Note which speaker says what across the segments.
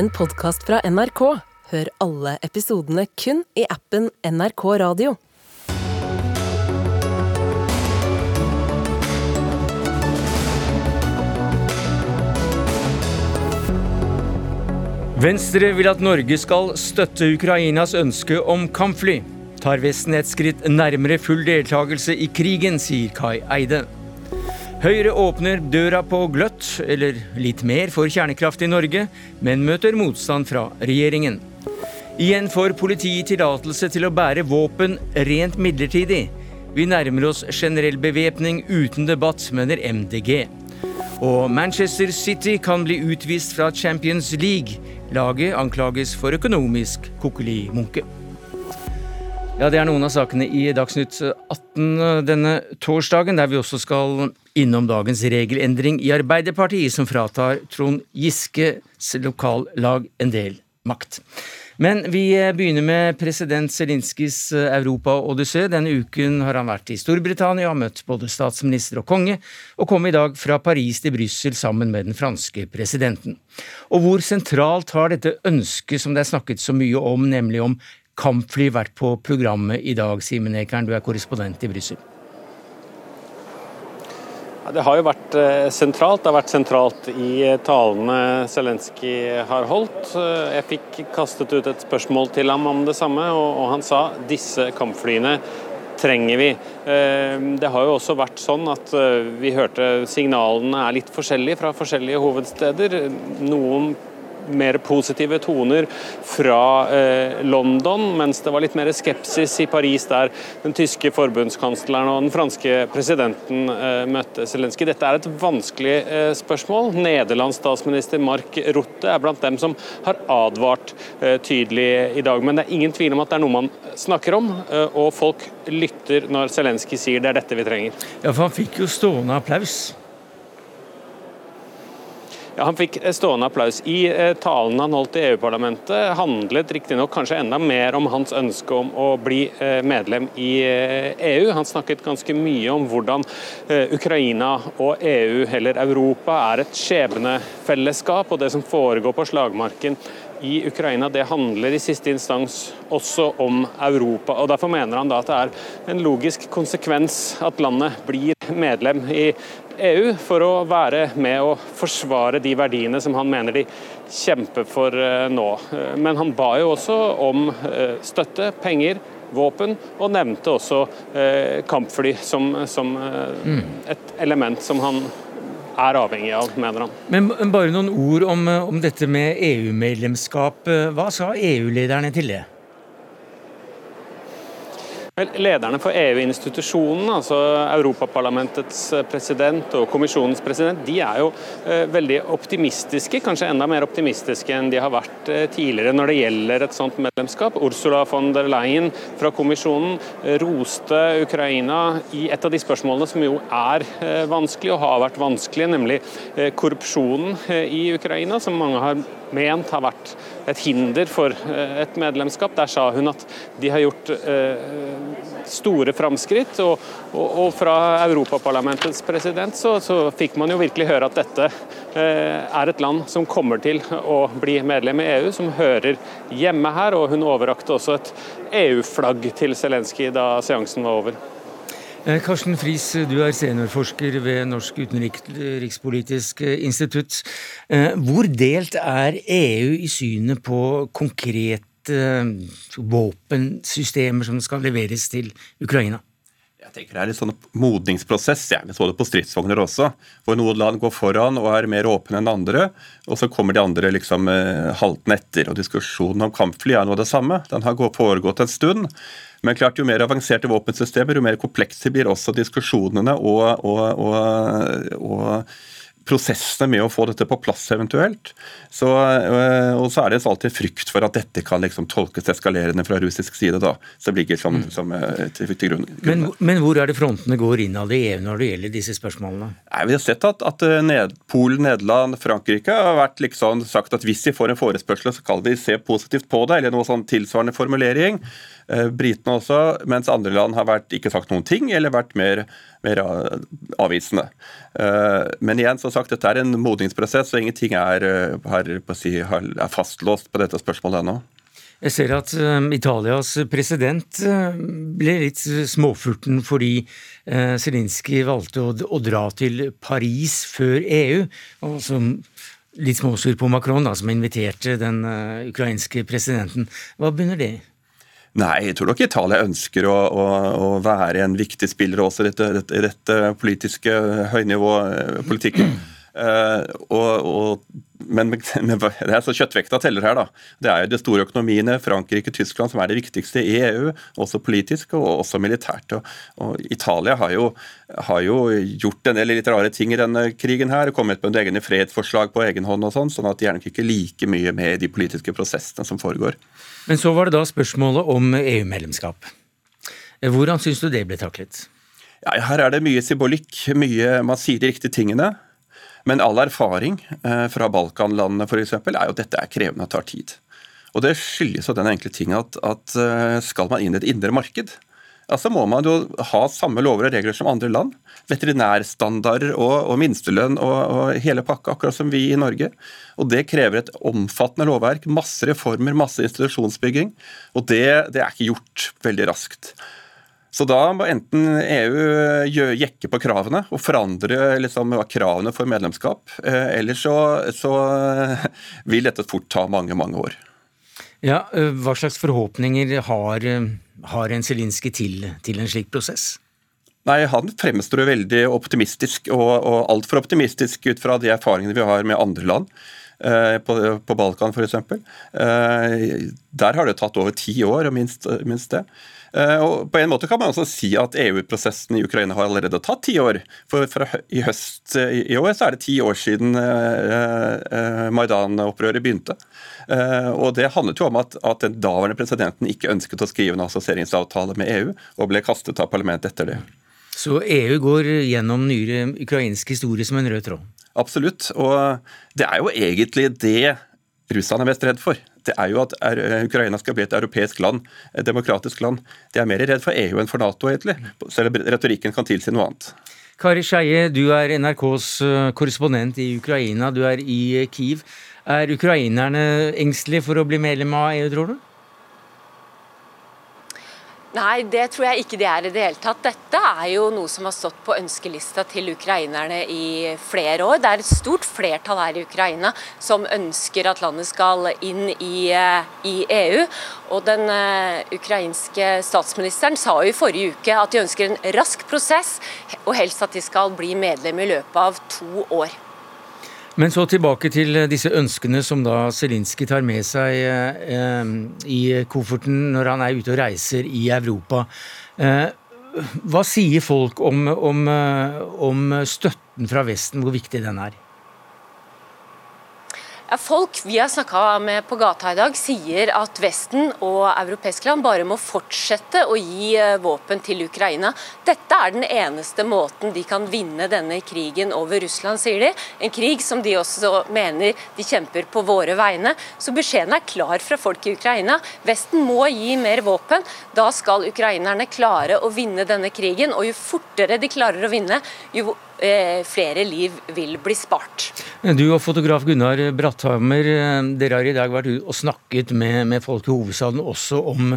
Speaker 1: en podkast fra NRK. Hør alle episodene kun i appen NRK Radio.
Speaker 2: Venstre vil at Norge skal støtte Ukrainas ønske om kampfly. Tar Vesten et skritt nærmere full deltakelse i krigen, sier Kai Eide. Høyre åpner døra på gløtt, eller litt mer, for kjernekraft i Norge, men møter motstand fra regjeringen. Igjen får politiet tillatelse til å bære våpen rent midlertidig. Vi nærmer oss generell bevæpning uten debatt, mener MDG. Og Manchester City kan bli utvist fra Champions League. Laget anklages for økonomisk kokkelimunke. Ja, Det er noen av sakene i Dagsnytt 18 denne torsdagen, der vi også skal innom dagens regelendring i Arbeiderpartiet, som fratar Trond Giskes lokallag en del makt. Men vi begynner med president Zelinskijs Europa-odyssé. Denne uken har han vært i Storbritannia og møtt både statsminister og konge, og kom i dag fra Paris til Brussel sammen med den franske presidenten. Og hvor sentralt har dette ønsket som det er snakket så mye om, nemlig om kampfly, vært på programmet i dag, Simen Ekern, du er korrespondent i Brussel?
Speaker 3: Det har jo vært eh, sentralt. Det har vært sentralt i eh, talene Zelenskyj har holdt. Eh, jeg fikk kastet ut et spørsmål til ham om det samme, og han sa disse kampflyene trenger vi. Det har jo også vært sånn at vi hørte signalene er litt forskjellige fra forskjellige hovedsteder. Noen mer positive toner fra eh, London, mens det var litt mer skepsis i Paris, der den tyske forbundskansleren og den franske presidenten eh, møtte Zelenskyj. Dette er et vanskelig eh, spørsmål. Nederlands statsminister Mark Rutte er blant dem som har advart eh, tydelig i dag. Men det er ingen tvil om at det er noe man snakker om, eh, og folk lytter når Zelenskyj sier det er dette vi trenger.
Speaker 2: Ja, for han fikk jo stående applaus.
Speaker 3: Ja, Han fikk stående applaus. I eh, talen han holdt i EU-parlamentet, handlet riktignok kanskje enda mer om hans ønske om å bli eh, medlem i EU. Eh, e han snakket ganske mye om hvordan Ukraina og EU, eller Europa, er et skjebnefellesskap, og det som foregår på slagmarken i Ukraina, det handler i siste instans også om Europa. og Derfor mener han da at det er en logisk konsekvens at landet blir medlem i EU for å være med å forsvare de verdiene som han mener de kjemper for eh, nå. Eh, men han ba jo også om eh, støtte, penger, våpen, og nevnte også kampfly som, som mm. et element som han er avhengig av, mener han.
Speaker 2: Men bare noen ord om, om dette med EU-medlemskap. Hva sa EU-lederne til det?
Speaker 3: Lederne for EU-institusjonen, altså Europaparlamentets eh, president og kommisjonens president, de er jo eh, veldig optimistiske, kanskje enda mer optimistiske enn de har vært eh, tidligere når det gjelder et sånt medlemskap. Ursula von der Leyen fra kommisjonen roste Ukraina i et av de spørsmålene som jo er vanskelig og har vært vanskelig, nemlig korrupsjonen i Ukraina, som mange har ment har vært et hinder for eh, et medlemskap. Der sa hun at de har gjort eh, store framskritt. Og, og, og, fra Europaparlamentets president så, så, fikk man jo virkelig høre at dette eh, er et land som kommer til å bli medlem i EU, som hører hjemme her. Og hun overrakte også et EU-flagg til Zelenskyj da seansen var over.
Speaker 2: Eh, Karsten Friis, du er seniorforsker ved Norsk utenrikspolitisk eh, institutt. Eh, hvor delt er EU i synet på konkrete våpensystemer som skal leveres til Ukraina?
Speaker 4: Jeg tenker Det er litt sånn modningsprosess. Vi så det på stridsvogner også. Hvor noen land går foran og er mer åpne enn andre, og så kommer de andre liksom haltende etter. og Diskusjonen om kampfly er noe av det samme. Den har foregått en stund. Men klart, jo mer avanserte våpensystemer, jo mer komplekse blir også diskusjonene og, og, og, og prosessene med å få dette på plass eventuelt. Så, øh, og så er det alltid frykt for at dette kan liksom tolkes eskalerende fra russisk side. da, som ligger som, mm. som øh, til, til grunn.
Speaker 2: Men, men, hvor er det frontene går innad i EU når det gjelder disse spørsmålene?
Speaker 4: Nei, vi har sett at, at øh, ned, Polen, Nederland, Frankrike har vært liksom sagt at hvis de får en forespørsel, så skal de se positivt på det, eller noe sånn tilsvarende formulering. Britene også, mens andre land har vært, ikke sagt noen ting, eller vært mer, mer avvisende. Men igjen som sagt, dette er en modningsprosess, og ingenting er, er, er fastlåst på dette spørsmålet ennå.
Speaker 2: Jeg ser at Italias president ble litt småfurten fordi Zelinskyj valgte å, dra til Paris før EU. som Litt småsur på Macron, da, som inviterte den ukrainske presidenten. Hva begynner det i?
Speaker 4: Nei, jeg tror nok Italia ønsker å, å, å være en viktig spiller også i dette, dette, dette, politiske høynivåpolitikken. Uh, og, og, men, det er så kjøttvekta teller her, da. Det er jo de store økonomiene, Frankrike Tyskland, som er det viktigste i EU. Også politisk og også militært. Og, og Italia har jo, har jo, gjort en del litt rare ting i denne krigen her. Kommet med egne fredsforslag på egen hånd og sånn, sånn at de gjerne ikke like mye med i de politiske prosessene som foregår.
Speaker 2: Men så var det da spørsmålet om EU-medlemskap. Hvordan syns du det ble taklet?
Speaker 4: Ja, her er det mye symbolikk. mye Man sier de riktige tingene. Men all erfaring eh, fra Balkanlandene f.eks. er jo at dette er krevende og tar tid. Og Det skyldes av den enkle ting at, at eh, skal man inn i et indre marked, altså må man jo ha samme lover og regler som andre land. Veterinærstandarder og, og minstelønn og, og, hele pakka, akkurat som vi i Norge. Og Det krever et omfattende lovverk, masse reformer, masse institusjonsbygging. Og det, det er ikke gjort veldig raskt. Så da må enten EU jekke på kravene og forandre liksom, kravene for medlemskap, eh, eller så, så, vil dette fort ta mange, mange år.
Speaker 2: Ja, eh, Hva slags forhåpninger har, har en Zelinskyj til, til en slik prosess?
Speaker 4: Nei, Han fremstår veldig optimistisk, og, og altfor optimistisk ut fra de erfaringene vi har med andre land. Eh, på, på Balkan f.eks. Der har det tatt over ti år, minst, minst det. Eh, og På en måte kan man også si at EU-prosessen i Ukraina har allerede tatt ti år. For fra i høst eh, i år så er det ti år siden eh, Maidan-opprøret begynte. Og Det handlet jo om at, at den daværende presidenten ikke ønsket å skrive en assosieringsavtale med EU, og ble kastet av parlamentet etter det.
Speaker 2: Så EU går gjennom nyere ukrainsk historie som en rød tråd?
Speaker 4: Absolutt. Og det er jo egentlig det Russland er mest redd for det er jo at Ukraina skal bli et europeisk land, et demokratisk land. De er mer redd for EU enn for Nato, egentlig. Selv om retorikken kan tilsi noe annet.
Speaker 2: Kari Skeie, du er NRKs eh, korrespondent i Ukraina. Du er i Kiev. Er ukrainerne engstelige for å bli medlem av EU, tror du?
Speaker 5: Nei, det tror jeg ikke de er i det hele tatt. Dette er jo noe som har stått på ønskelista til ukrainerne i flere år. Det er et stort flertall her i Ukraina som ønsker at landet skal inn i, eh, i EU. Og den uh, ukrainske statsministeren sa jo i forrige uke at de ønsker en rask prosess, og helst at de skal bli medlem i løpet av to år.
Speaker 2: Men så tilbake til disse ønskene som da Zelinskyj tar med seg eh, i kofferten når han er ute og reiser i Europa. Eh, hva sier folk om, om, eh, om støtten fra Vesten, hvor viktig den er?
Speaker 5: Folk vi har snakka med på gata i dag, sier at Vesten og europeiske land bare må fortsette å gi eh, våpen til Ukraina. Dette er den eneste måten de kan vinne denne krigen over Russland, sier de. En krig som de også mener de kjemper på våre vegne. Så beskjeden er klar fra folk i Ukraina. Vesten må gi mer våpen. Da skal ukrainerne klare å vinne denne krigen. Og jo fortere de klarer å vinne, jo flere liv vil bli spart.
Speaker 2: Du og fotograf Gunnar Bratthammer, eh, dere har i dag vært ute og snakket med, med, folk i hovedstaden også om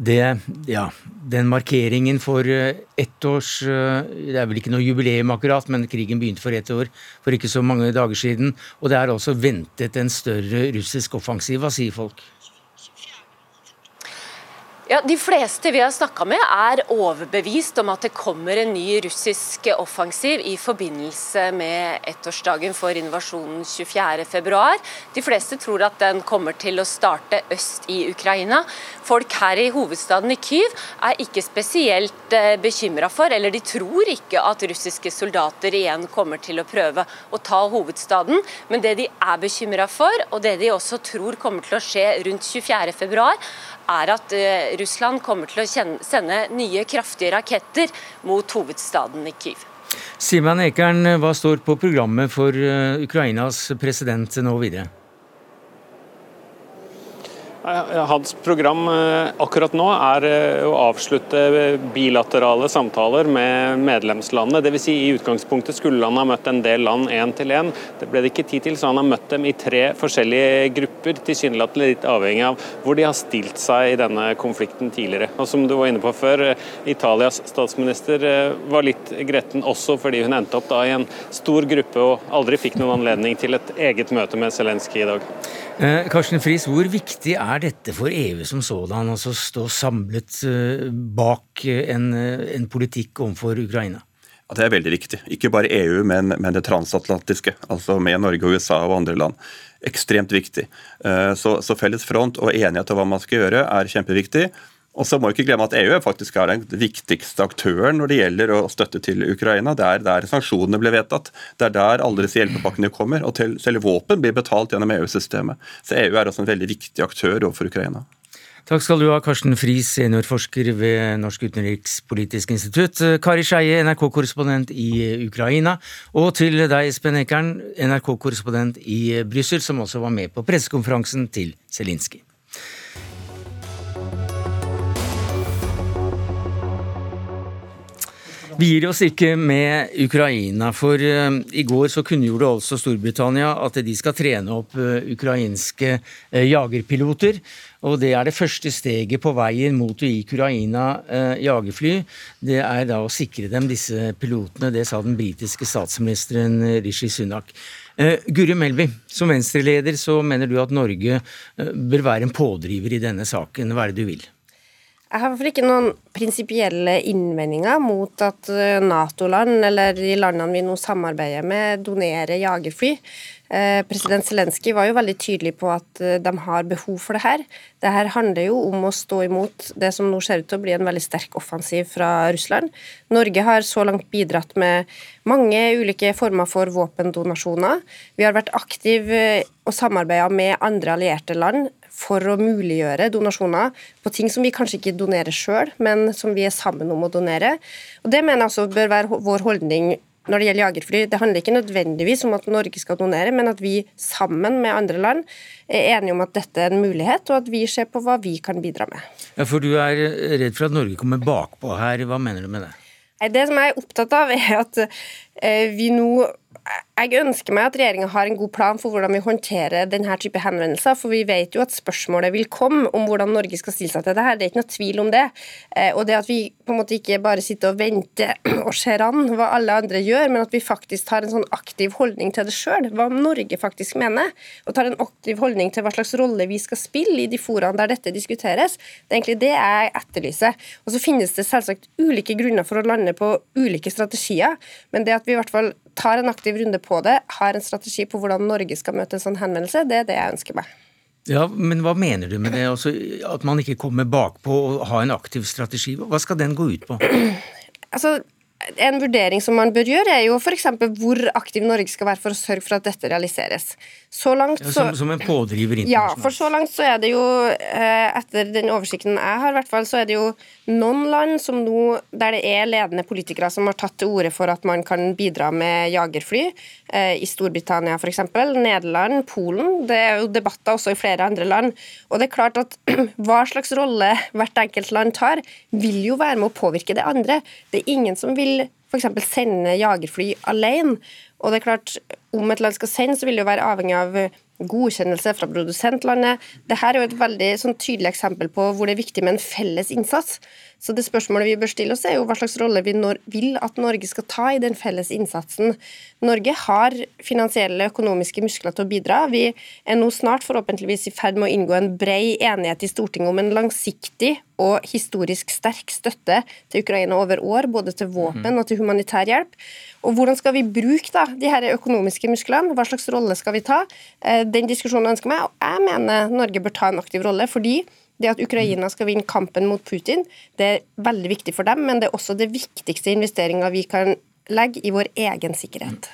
Speaker 2: det, ja, den markeringen for eh, ett års Det er vel ikke noe jubileum akkurat, men krigen begynte for ett år, for ikke så mange dager siden. Og det er altså ventet en større russisk offensiv. Hva sier folk?
Speaker 5: Ja, De fleste vi har snakka med er overbevist om at det kommer en ny russisk offensiv i forbindelse med ettårsdagen for invasjonen 24.2. De fleste tror at den kommer til å starte øst i Ukraina. Folk her i hovedstaden i Kyiv er ikke spesielt eh, bekymra for, eller de tror ikke at russiske soldater igjen kommer til å prøve å ta hovedstaden. Men det de er bekymra for, og det de også tror kommer til å skje rundt 24.2, er at eh, Russland kommer til å sende nye kraftige raketter mot hovedstaden i Kyiv.
Speaker 2: Simen Ekern, hva står på programmet for eh, Ukrainas president nå videre?
Speaker 3: Hans program akkurat nå er å avslutte bilaterale samtaler med medlemslandene. Dvs. Si i utgangspunktet skulle han ha møtt en del land én til én. Det ble det ikke tid til, så han har møtt dem i tre forskjellige grupper, tilsynelatende litt avhengig av hvor de har stilt seg i denne konflikten tidligere. Og som du var inne på før, Italias statsminister var litt gretten også fordi hun endte opp da i en stor gruppe og aldri fikk noen anledning til et eget møte med Zelenskyj i dag.
Speaker 2: Eh, Karsten Friis, hvor viktig er dette for EU som sådan, altså stå samlet eh, bak en, en politikk overfor Ukraina?
Speaker 4: Ja, det er veldig viktig. Ikke bare EU, men, men, det transatlantiske. Altså med Norge USA og andre land. Ekstremt viktig. Eh, så, så felles front og enighet om hva man skal gjøre, er kjempeviktig. Og så må vi ikke glemme at EU faktisk er den viktigste aktøren når det gjelder å støtte til Ukraina. Det er der sanksjonene ble vedtatt. Det er der alle disse hjelpepakkene kommer. Og til, selv våpen blir betalt gjennom EU-systemet. Så EU er også en veldig viktig aktør overfor Ukraina.
Speaker 2: Takk skal du ha, Karsten Friis, seniorforsker ved Norsk utenrikspolitisk institutt. Kari Skeie, NRK-korrespondent i Ukraina. Og til deg, Espen Ekern, NRK-korrespondent i Brussel, som også var med på pressekonferansen til Zelinskyj. Vi gir oss ikke med Ukraina, for uh, i går så kunngjorde altså Storbritannia at de skal trene opp uh, ukrainske uh, jagerpiloter. Og det er det første steget på veien mot å gi Ukraina jagerfly. Det er da å sikre dem disse pilotene. Det sa den britiske statsministeren Rishi Sunak. Guri Melby, som venstreleder så mener du at Norge bør være en pådriver i denne saken. Hva er det du vil?
Speaker 6: Jeg har ikke noen prinsipielle innvendinger mot at eh, Nato-land, eller de landene vi nå samarbeider med, donerer jagerfly. Eh, president Zelenskyj var jo veldig tydelig på at eh, de har behov for det her. Det her handler jo om å stå imot det som nå ser ut til å bli en veldig sterk offensiv fra Russland. Norge har så langt bidratt med mange ulike former for våpendonasjoner. Vi har vært aktive og samarbeida med andre allierte land for å muliggjøre donasjoner på ting som vi kanskje ikke donerer sjøl, men som vi er sammen om å donere. Og Det mener jeg også bør være vår holdning når det gjelder jagerfly. Det handler ikke nødvendigvis om at Norge skal donere, men at vi sammen med andre land er enige om at dette er en mulighet, og at vi ser på hva vi kan bidra med.
Speaker 2: Ja, For du er redd for at Norge kommer bakpå her. Hva mener du med det?
Speaker 6: Det som jeg er opptatt av, er at eh, vi nå jeg ønsker meg at regjeringa har en god plan for hvordan vi håndterer denne type henvendelser. For vi vet jo at spørsmålet vil komme om hvordan Norge skal stille seg til det her. Det er ikke noe tvil om det. Eh, og det at vi på en måte ikke bare sitter og venter og ser an hva alle andre gjør, men at vi faktisk tar en sånn aktiv holdning til det sjøl. Hva Norge faktisk mener. Og tar en aktiv holdning til hva slags rolle vi skal spille i de foraene der dette diskuteres. Det er egentlig det jeg etterlyser. Og så finnes det selvsagt ulike grunner for å lande på ulike strategier, men det at vi i hvert fall tar en aktiv runde på det, har en strategi på hvordan Norge skal møte en sånn henvendelse, det er det jeg ønsker meg.
Speaker 2: Ja, Men hva mener du med det? Altså, at man ikke kommer bakpå og har en aktiv strategi? Hva skal den gå ut på?
Speaker 6: Altså, en vurdering som man bør gjøre, er jo f.eks. hvor aktiv Norge skal være for å sørge for at dette realiseres. Så langt
Speaker 2: så, som, som, en pådriver
Speaker 6: internasjonalt? Ja, for så langt så er det jo, eh, etter den oversikten jeg har, hvert fall, så er det jo noen land som nå, der det er ledende politikere som har tatt til orde for at man kan bidra med jagerfly. Eh, I Storbritannia f.eks., Nederland, Polen. Det er jo debatter også i flere andre land. Og det er klart at hva slags rolle hvert enkelt land tar, vil jo være med å påvirke det andre. Det er ingen som vil vil f.eks. sende jagerfly alene. Og det er klart, om et land skal sende, så vil det jo være avhengig av godkjennelse fra produsentlandet. Dette er jo et veldig sånn, tydelig eksempel på hvor det er viktig med en felles innsats. Så det spørsmålet vi bør stille oss, er jo hva slags rolle vi vil at Norge skal ta i den felles innsatsen. Norge har finansielle økonomiske muskler til å bidra. Vi er nå snart forhåpentligvis i ferd med å inngå en brei enighet i Stortinget om en langsiktig og historisk sterk støtte til Ukraina over år, både til våpen og til humanitær hjelp. Og Hvordan skal vi bruke da, de her økonomiske musklene? Hva slags rolle skal vi ta? Den diskusjonen ønsker meg, og jeg mener Norge bør ta en aktiv rolle. fordi det at Ukraina skal vinne kampen mot Putin, det er veldig viktig for dem, men det er også det viktigste investeringa vi kan legge i vår egen sikkerhet.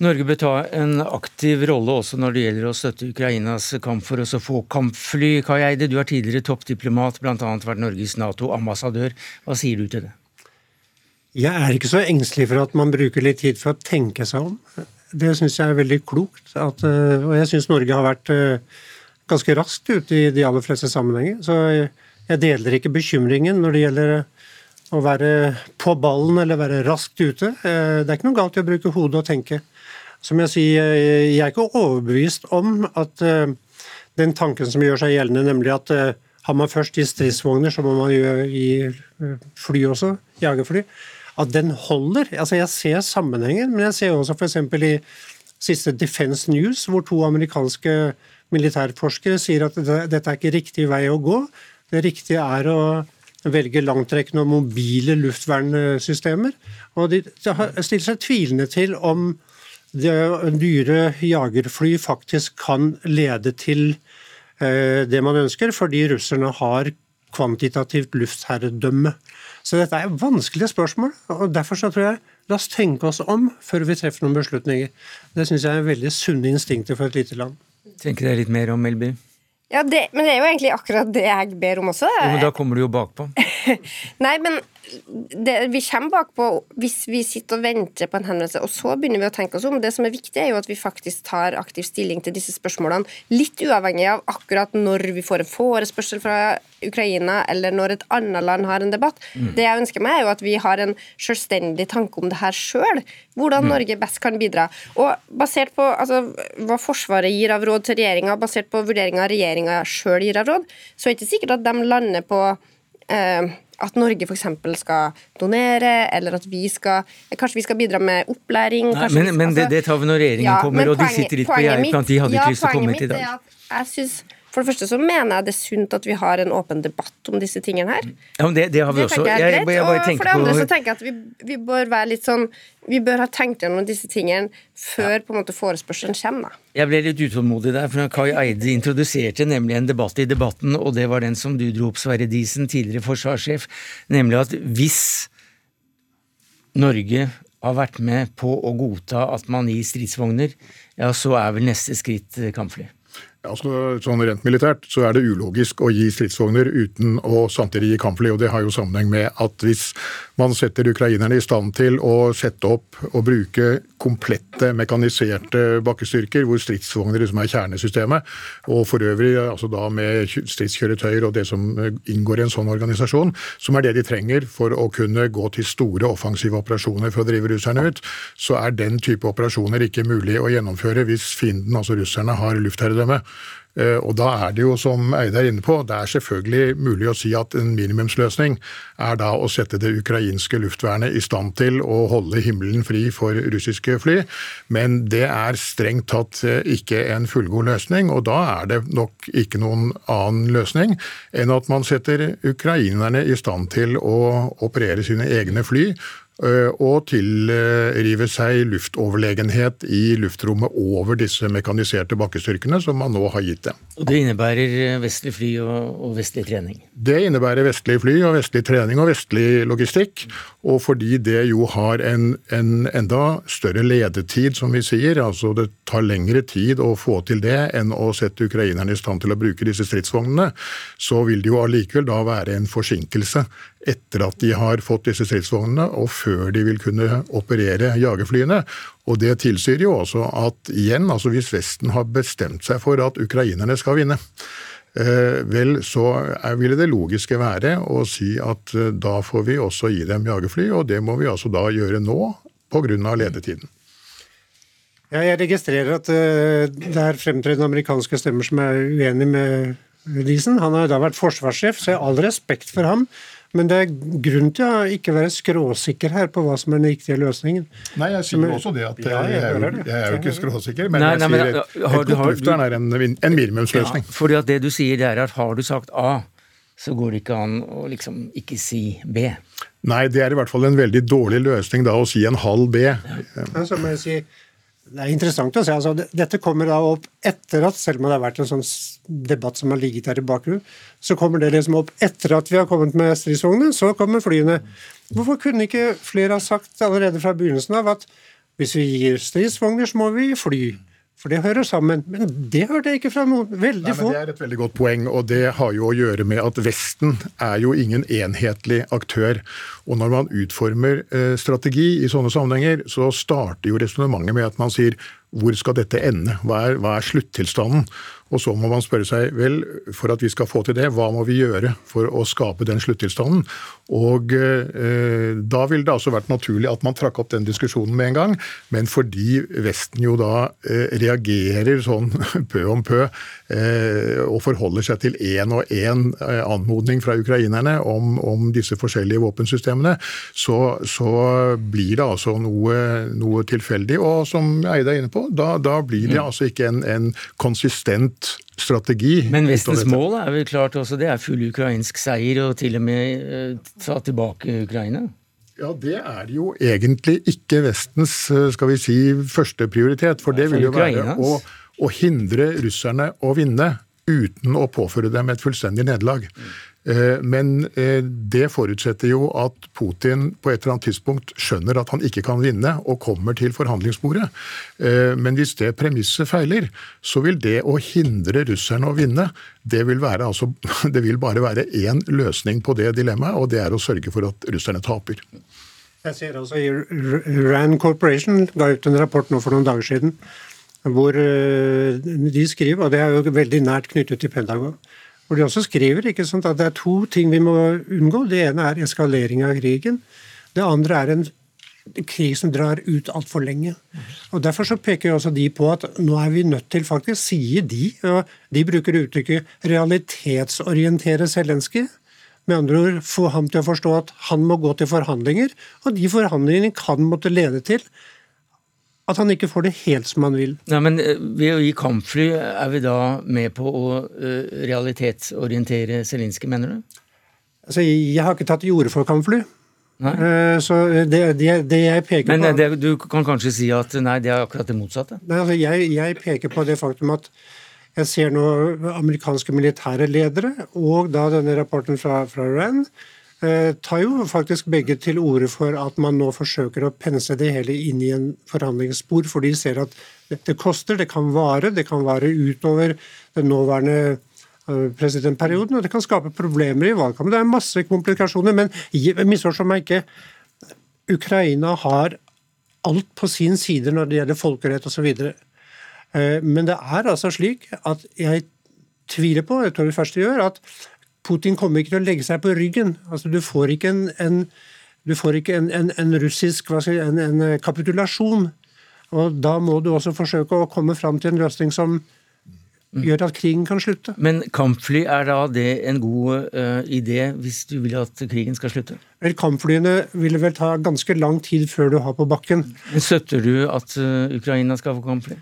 Speaker 2: Norge bør ta en aktiv rolle også når det gjelder å støtte Ukrainas kamp for å få kampfly. Kai Eide, du er tidligere toppdiplomat, bl.a. vært Norges Nato-ambassadør. Hva sier du til det?
Speaker 7: Jeg er ikke så engstelig for at man bruker litt tid for å tenke seg om. Det syns jeg er veldig klokt. At, og jeg syns Norge har vært ganske raskt ute i de aller fleste sammenhenger. Så jeg deler ikke bekymringen når det gjelder å være på ballen eller være raskt ute. Det er ikke noe galt i å bruke hodet og tenke. Som jeg sier, jeg er ikke overbevist om at den tanken som gjør seg gjeldende, nemlig at har man først i stridsvogner, så må man i fly også, jagerfly, at den holder. Altså Jeg ser sammenhengen, men jeg ser også f.eks. i siste Defense News, hvor to amerikanske militærforskere sier at dette er ikke riktig vei å gå. Det riktige er å velge langtrekkende og mobile luftvernsystemer. Og de stiller seg tvilende til om det dyre jagerfly faktisk kan lede til eh, det man ønsker, fordi russerne har kvantitativt luftherredømme. Så dette er vanskelige spørsmål, og derfor så tror jeg la oss tenke oss om før vi treffer noen beslutninger. Det syns jeg er veldig sunne instinkter for et lite land.
Speaker 2: Tenker deg litt mer om, Melby?
Speaker 6: Ja, det, men det er jo egentlig akkurat det jeg ber om også.
Speaker 2: Jo, men da kommer du jo bakpå.
Speaker 6: Nei, men det, vi kommer bakpå hvis vi sitter og venter på en henvendelse, og så begynner vi å tenke oss om. Det som er viktig, er jo at vi faktisk tar aktiv stilling til disse spørsmålene, litt uavhengig av akkurat når vi får en forespørsel fra Ukraina, eller når et annet land har en debatt. Mm. Det jeg ønsker meg, er jo at vi har en selvstendig tanke om det her sjøl. Hvordan mm. Norge best kan bidra. Og basert på altså, hva Forsvaret gir av råd til regjeringa, basert på vurderinger regjeringa sjøl gir av råd, så er det ikke sikkert at de lander på eh, at Norge f.eks. skal donere, eller at vi skal Kanskje vi skal bidra med opplæring.
Speaker 2: Nei, men, men altså, det, det, tar vi når regjeringen ja, kommer, og de sitter litt på gjerdet. De hadde ikke lyst til å komme hit i dag.
Speaker 6: Jeg synes for det første så mener jeg det er sunt at vi har en åpen debatt om disse tingene her.
Speaker 2: Ja, men det, det har vi det også. Jeg, jeg, jeg,
Speaker 6: og for det andre på... så tenker jeg at vi, vi, bør være litt sånn Vi bør ha tenkt gjennom disse tingene før ja. på en måte forespørselen kommer.
Speaker 2: Jeg ble litt utålmodig der, for Kai Eide introduserte nemlig en debatt i debatten, og det var den som du dro opp, Sverre Disen, tidligere forsvarssjef, nemlig at hvis Norge har vært med på å godta at man gir stridsvogner, ja, så er vel neste skritt kampfly.
Speaker 8: Altså, sånn Rent militært så er det ulogisk å gi stridsvogner uten å samtidig gi kampfly. og Det har jo sammenheng med at hvis man setter ukrainerne i stand til å sette opp og bruke komplette mekaniserte bakkestyrker, hvor stridsvogner liksom er kjernesystemet, og for øvrig altså da med stridskjøretøyer og det som inngår i en sånn organisasjon, som er det de trenger for å kunne gå til store offensive operasjoner for å drive russerne ut, så er den type operasjoner ikke mulig å gjennomføre hvis fienden, altså russerne, har luftherredømme. Eh, og da er det jo, som Eide er inne på, det er selvfølgelig mulig å si at en minimumsløsning er da å sette det ukrainske luftvernet i stand til å holde himmelen fri for russiske fly, men det er strengt tatt eh, ikke en fullgod løsning, og da er det nok ikke noen annen løsning enn at man setter ukrainerne i stand til å operere sine egne fly og tilrive seg luftoverlegenhet i luftrommet over disse mekaniserte bakkestyrkene som man nå har gitt dem.
Speaker 2: Og Det innebærer eh, vestlig fly og, vestlig trening?
Speaker 8: Det innebærer vestlig fly og vestlig trening og vestlig logistikk. Og fordi det jo har en, en enda større ledetid, som vi sier, altså det tar lengre tid å få til det enn å sette ukrainerne i stand til å bruke disse stridsvognene, så vil det jo allikevel da være en forsinkelse etter at de har fått disse stridsvognene, og før de vil kunne operere jagerflyene. Og Det tilsier jo også at igjen, altså hvis Vesten har bestemt seg for at ukrainerne skal vinne, eh, vel, så ville det logiske være å si at eh, da får vi også gi dem jagerfly, og det må vi altså da gjøre nå pga. ledetiden.
Speaker 7: Ja, jeg registrerer at uh, det er fremtredende amerikanske stemmer som er uenig med Diesen. Han har da vært forsvarssjef, så jeg har all respekt for ham. Men det er grunn til å ikke være skråsikker her på hva som er den riktige løsningen.
Speaker 8: Nei, jeg sier men, også det at ja, jeg, er jo, jeg, er jo, ikke skråsikker, men nei, nei, jeg sier et, et godt luftvern er en, en minimumsløsning.
Speaker 2: Ja, fordi at det du sier, det er at har du sagt A, så går det ikke an å liksom ikke si B.
Speaker 8: Nei, det er i hvert fall en veldig dårlig løsning da å si en halv B. Ja.
Speaker 7: så må jeg si det er interessant å se. Altså, dette kommer da opp etter at, selv om det har vært en sånn debatt som har ligget der i bakgrunnen, så kommer det liksom opp etter at vi har kommet med stridsvognene. Så kommer flyene. Hvorfor kunne ikke flere ha sagt allerede fra begynnelsen av at hvis vi gir stridsvogner, så må vi fly? For det hører sammen. Men det hørte jeg ikke fra noen. Veldig få.
Speaker 8: Det er et veldig godt poeng, og det har jo å gjøre med at Vesten er jo ingen enhetlig aktør. Og når man utformer eh, strategi i sånne sammenhenger, så starter jo resonnementet med at man sier hvor skal dette ende? Hva er, hva er sluttilstanden? Og så må man spørre seg vel, for at vi skal få til det, hva må vi gjøre for å skape den sluttilstanden? Og eh, da ville det altså vært naturlig at man trakk opp den diskusjonen med en gang. Men fordi Vesten jo da eh, reagerer sånn pø om pø og forholder seg til én og én eh, anmodning fra ukrainerne om, om disse forskjellige våpensystemene, så, så, blir det altså noe, noe, tilfeldig. Og som Eide er inne på, da, da blir det mm. altså ikke en, en konsistent strategi.
Speaker 2: Men Vestens mål er vel klart også, det er full ukrainsk seier og til og med uh, ta tilbake Ukraina?
Speaker 8: Ja, Det er jo egentlig ikke Vestens eh, skal vi si, førsteprioritet. For det vil jo være å, å hindre russerne å vinne uten å påføre dem et fullstendig nederlag. Eh, men eh, det forutsetter jo at Putin på et eller annet tidspunkt skjønner at han ikke kan vinne, og kommer til forhandlingsbordet. Eh, men hvis det premisset feiler, så vil det å hindre russerne å vinne, det vil, altså, det vil bare være én løsning på det dilemmaet, og det er å sørge for at russerne taper.
Speaker 7: Jeg ser altså Rand Corporation ga ut en rapport nå for noen dager siden hvor de skriver, og det er jo veldig nært knyttet til Pentagon, hvor de også skriver sant, at det er to ting vi må unngå. Det ene er eskalering av krigen. Det andre er en krig som drar ut altfor lenge. Og Derfor så peker også de på at nå er vi nødt til, faktisk, sier de, og de bruker uttrykket 'realitetsorientere Zelenskyj'. Med andre ord få ham til å forstå at han må gå til forhandlinger, og de forhandlingene kan måtte lede til at han ikke får det helt som han vil.
Speaker 2: Ja, men eh, Ved å gi kampfly, er vi da med på å uh, realitetsorientere Zelinskyj, mener du?
Speaker 7: Altså, Jeg har ikke tatt til orde for kampfly. Nei. så det, det, det, jeg peker
Speaker 2: men,
Speaker 7: på
Speaker 2: Men du kan kanskje si at nei, det er akkurat det motsatte?
Speaker 7: Nei, altså, jeg, jeg peker på det faktum at jeg ser nå amerikanske militære ledere, og da denne rapporten fra, fra Rand, Eh, tar jo faktisk begge til orde for at man nå forsøker å pense det hele inn i en forhandlingsspor, for de ser at det koster, det kan vare, det kan vare utover den nåværende eh, presidentperioden, og det kan skape problemer i valgkampen. Det er masse komplikasjoner, men misforstå meg ikke. Ukraina har alt på sin side når det gjelder folkerett osv. Eh, men det er altså slik at jeg tviler på, jeg tror det første gjør, at Putin kommer ikke til å legge seg på ryggen. Altså, du får ikke en, en, får ikke en, en russisk si, en, kapitulasjon. Og Da må du også forsøke å komme fram til en løsning som gjør at krigen kan slutte.
Speaker 2: Men kampfly, er da det en god uh, idé hvis du vil at krigen skal slutte?
Speaker 7: Vel, Kampflyene vil vel ta ganske lang tid før du har på bakken.
Speaker 2: Men Støtter du at uh, Ukraina skal få kampfly?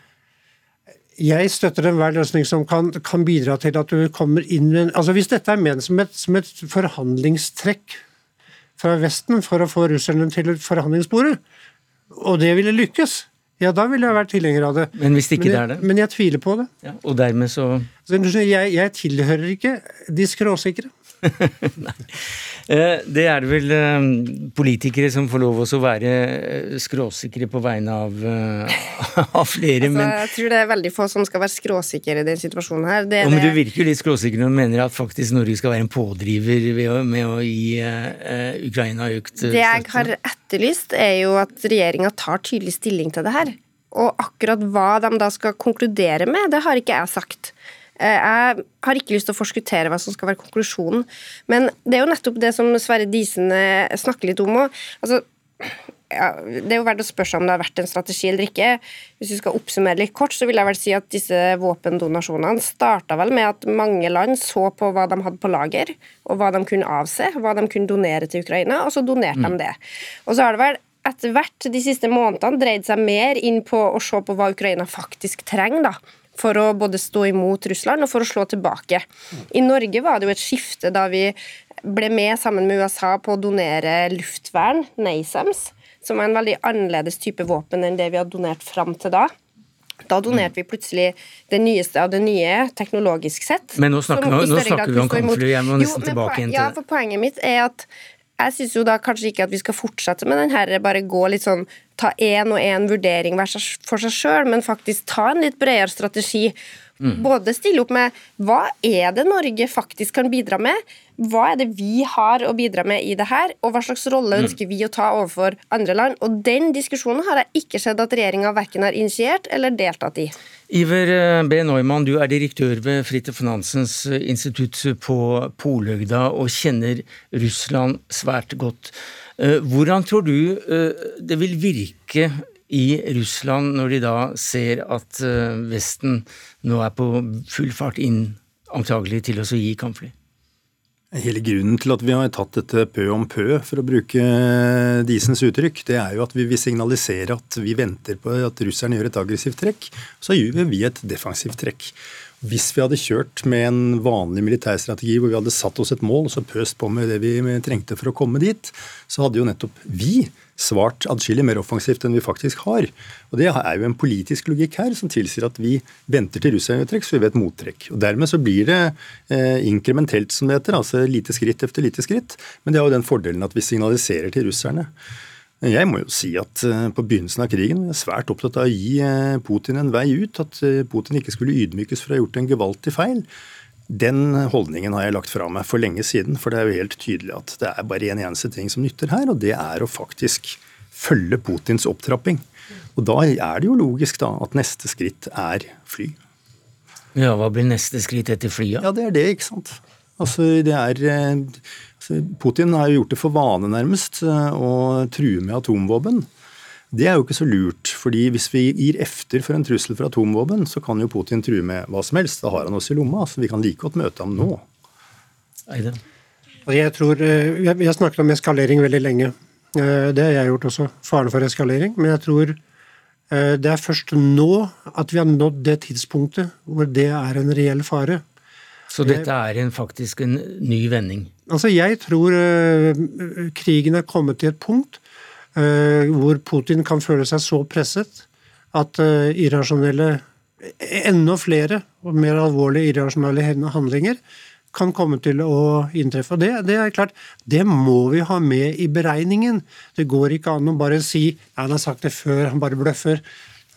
Speaker 7: Jeg støtter enhver løsning som kan, kan, bidra til at du kommer inn med altså Hvis dette er ment som et, som et forhandlingstrekk fra Vesten for å få russerne til forhandlingsbordet, og det ville lykkes, ja, da ville jeg vært tilhenger av det.
Speaker 2: Men hvis ikke
Speaker 7: men
Speaker 2: jeg, det er det?
Speaker 7: Men jeg tviler på det.
Speaker 2: Ja, og dermed så
Speaker 7: jeg, jeg tilhører ikke de skråsikre.
Speaker 2: Eh, det er det vel eh, politikere som får lov å være eh, skråsikre på vegne av, av flere,
Speaker 6: altså, men Jeg tror det er veldig få som skal være skråsikre i den situasjonen her.
Speaker 2: Det, ja, men du virker jo litt skråsikker når du mener at faktisk Norge skal være en pådriver å, med å gi uh, Ukraina økt
Speaker 6: støtte. Det jeg har etterlyst, er jo at regjeringa tar tydelig stilling til det her. Og akkurat hva de da skal konkludere med, det har ikke jeg sagt. Eh, jeg har ikke lyst til å forskuttere hva som skal være konklusjonen, men det er jo nettopp det som Sverre Disen eh, snakker litt om òg. Altså, ja, det er jo verdt å spørre seg om det har vært en strategi eller ikke. Hvis vi skal oppsummere litt kort, så vil jeg vel si at disse våpendonasjonene starta vel med at mange land så på hva de hadde på lager, og hva de kunne avse, hva de kunne donere til Ukraina, og så donerte mm. de det. Og så har det vel etter hvert de siste månedene dreid seg mer inn på å se på hva Ukraina faktisk trenger. da for å både stå imot Russland og for å slå tilbake. I Norge var det jo et skifte da vi ble med sammen med USA på å donere luftvern, NASAMS, som er en veldig annerledes type våpen enn det vi har donert fram til da. Da donerte vi plutselig det nyeste av det nye, teknologisk sett.
Speaker 2: Men nå snakker, nå, nå snakker vi om kampfly, jeg må nesten jo, tilbake igjen
Speaker 6: til det. Ja, for poenget mitt er at jeg syns jo da kanskje ikke at vi skal fortsette med den her, bare gå litt sånn ta én og én vurdering for seg sjøl, men faktisk ta en litt bredere strategi Mm. Både stille opp med hva er det Norge faktisk kan bidra med, hva er det vi har å bidra med i det her, og hva slags rolle mm. ønsker vi å ta overfor andre land? Og Den diskusjonen har jeg ikke sett at regjeringa verken har initiert eller deltatt i.
Speaker 2: Iver eh, B. Neumann, du er direktør ved Fridtjof Finansens eh, institutt på Polhøgda og kjenner Russland svært godt. Eh, hvordan tror du det vil virke i Russland når de da ser at Vesten nå er på full fart inn antagelig til å gi kampfly?
Speaker 9: Hele grunnen til at vi har tatt dette pø om pø, for å bruke Disens uttrykk, det er jo at vi vil signalisere at vi venter på at russerne gjør et aggressivt trekk. Så gjør vi et defensivt trekk. Hvis vi hadde kjørt med en vanlig militærstrategi hvor vi hadde satt oss et mål og så pøst på med det vi trengte for å komme dit, så hadde jo nettopp vi svart adskillig mer offensivt enn vi faktisk har. Og Det er jo en politisk logikk her som tilsier at vi venter til russerne gjør trekk, så vi vet mottrekk. Og Dermed så blir det eh, inkrementelt, som det heter, altså lite skritt efter lite skritt. Men det har jo den fordelen at vi signaliserer til russerne. Jeg må jo si at eh, på begynnelsen av krigen var jeg svært opptatt av å gi eh, Putin en vei ut. At eh, Putin ikke skulle ydmykes for å ha gjort en gevaldig feil. Den holdningen har jeg lagt fra meg for lenge siden, for det er jo helt tydelig at det er bare en eneste ting som nytter her, og det er å faktisk følge Putins opptrapping. Og da er det jo logisk da at neste skritt er fly.
Speaker 2: Ja, Hva blir neste skritt etter flyet?
Speaker 9: Ja, det er det, ikke sant. Altså, det er eh, altså, Putin har jo gjort det for vane, nærmest, eh, å true med atomvåpen. Det er jo ikke så lurt, fordi hvis vi gir efter for en trussel for atomvåpen, så kan jo Putin true med hva som helst. Da har han oss i lomma, så vi kan like godt møte ham nå.
Speaker 2: Eide.
Speaker 7: Jeg tror, eh, Vi har snakket om eskalering veldig lenge. Eh, det har jeg gjort også. Faren for eskalering. Men jeg tror eh, det er først nå at vi har nådd det tidspunktet hvor det er en reell fare.
Speaker 2: Så dette er en, faktisk en ny vending?
Speaker 7: Altså, Jeg tror krigen er kommet til et punkt Eh, hvor Putin kan føle seg så presset at eh, irrasjonelle Enda flere og mer alvorlige irrasjonelle handlinger kan komme til å inntreffe. Det, det, er klart, det må vi ha med i beregningen. Det går ikke an å bare si ja, han har sagt det før, han bare bløffer.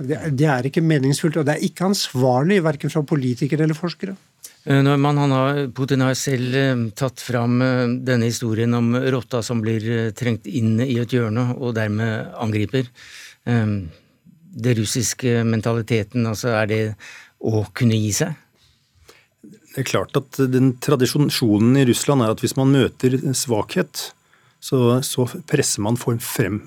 Speaker 7: Det, det er ikke meningsfullt, og det er ikke ansvarlig verken fra politikere eller forskere.
Speaker 2: Eh, man, har, Putin har selv eh, tatt fram eh, denne historien om rotta som blir trengt inn i et hjørne og dermed angriper. Det russiske mentaliteten, altså er det å kunne gi seg?
Speaker 9: Det er klart at den Tradisjonen i Russland er at hvis man møter svakhet, så, så, presser man frem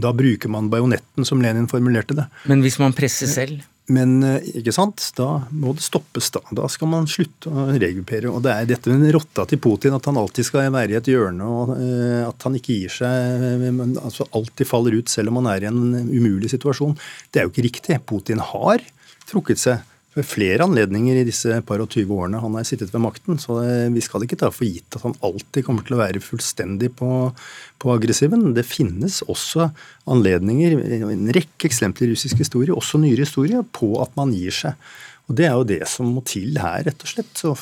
Speaker 9: Da bruker man bajonetten, som Lenin formulerte det.
Speaker 2: Men hvis man presser selv?
Speaker 9: Men eh, ikke sant, da må det stoppes. Da Da skal man slutte å regruppere. Og det er dette med rotta til Putin, at han alltid skal være i et hjørne, og uh, at han ikke gir seg, men altså alltid faller ut selv om han er i en umulig situasjon. Det er jo ikke riktig. Putin har trukket seg ved flere anledninger i disse par og tyve årene han har sittet ved makten. Så vi skal ikke ta for gitt at han alltid kommer til å være fullstendig på, på aggressiven. Det finnes også anledninger, en rekke eksempler i russisk historie, også nyere historie, på at man gir seg. Og Det er jo det som må til her, rett og slett. Å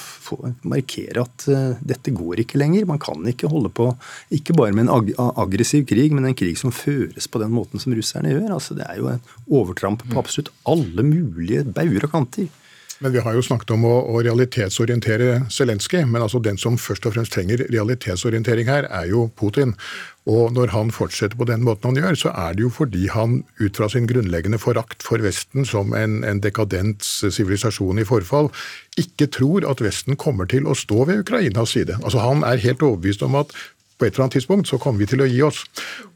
Speaker 9: markere at uh, dette går ikke lenger. Man kan ikke holde på ikke bare med en ag aggressiv krig, men en krig som føres på den måten som russerne gjør. Altså, det er jo en overtramp på absolutt alle mulige bauger og kanter.
Speaker 8: Men Vi har jo snakket om å, å realitetsorientere Zelenskyj, men altså den som først og fremst trenger realitetsorientering her, er jo Putin. Og når han fortsetter på den måten han gjør, så er det jo fordi han ut fra sin grunnleggende forakt for Vesten som en, en dekadent sivilisasjon i forfall, ikke tror at Vesten kommer til å stå ved Ukrainas side. Altså Han er helt overbevist om at på et eller annet tidspunkt så kommer vi til å gi oss.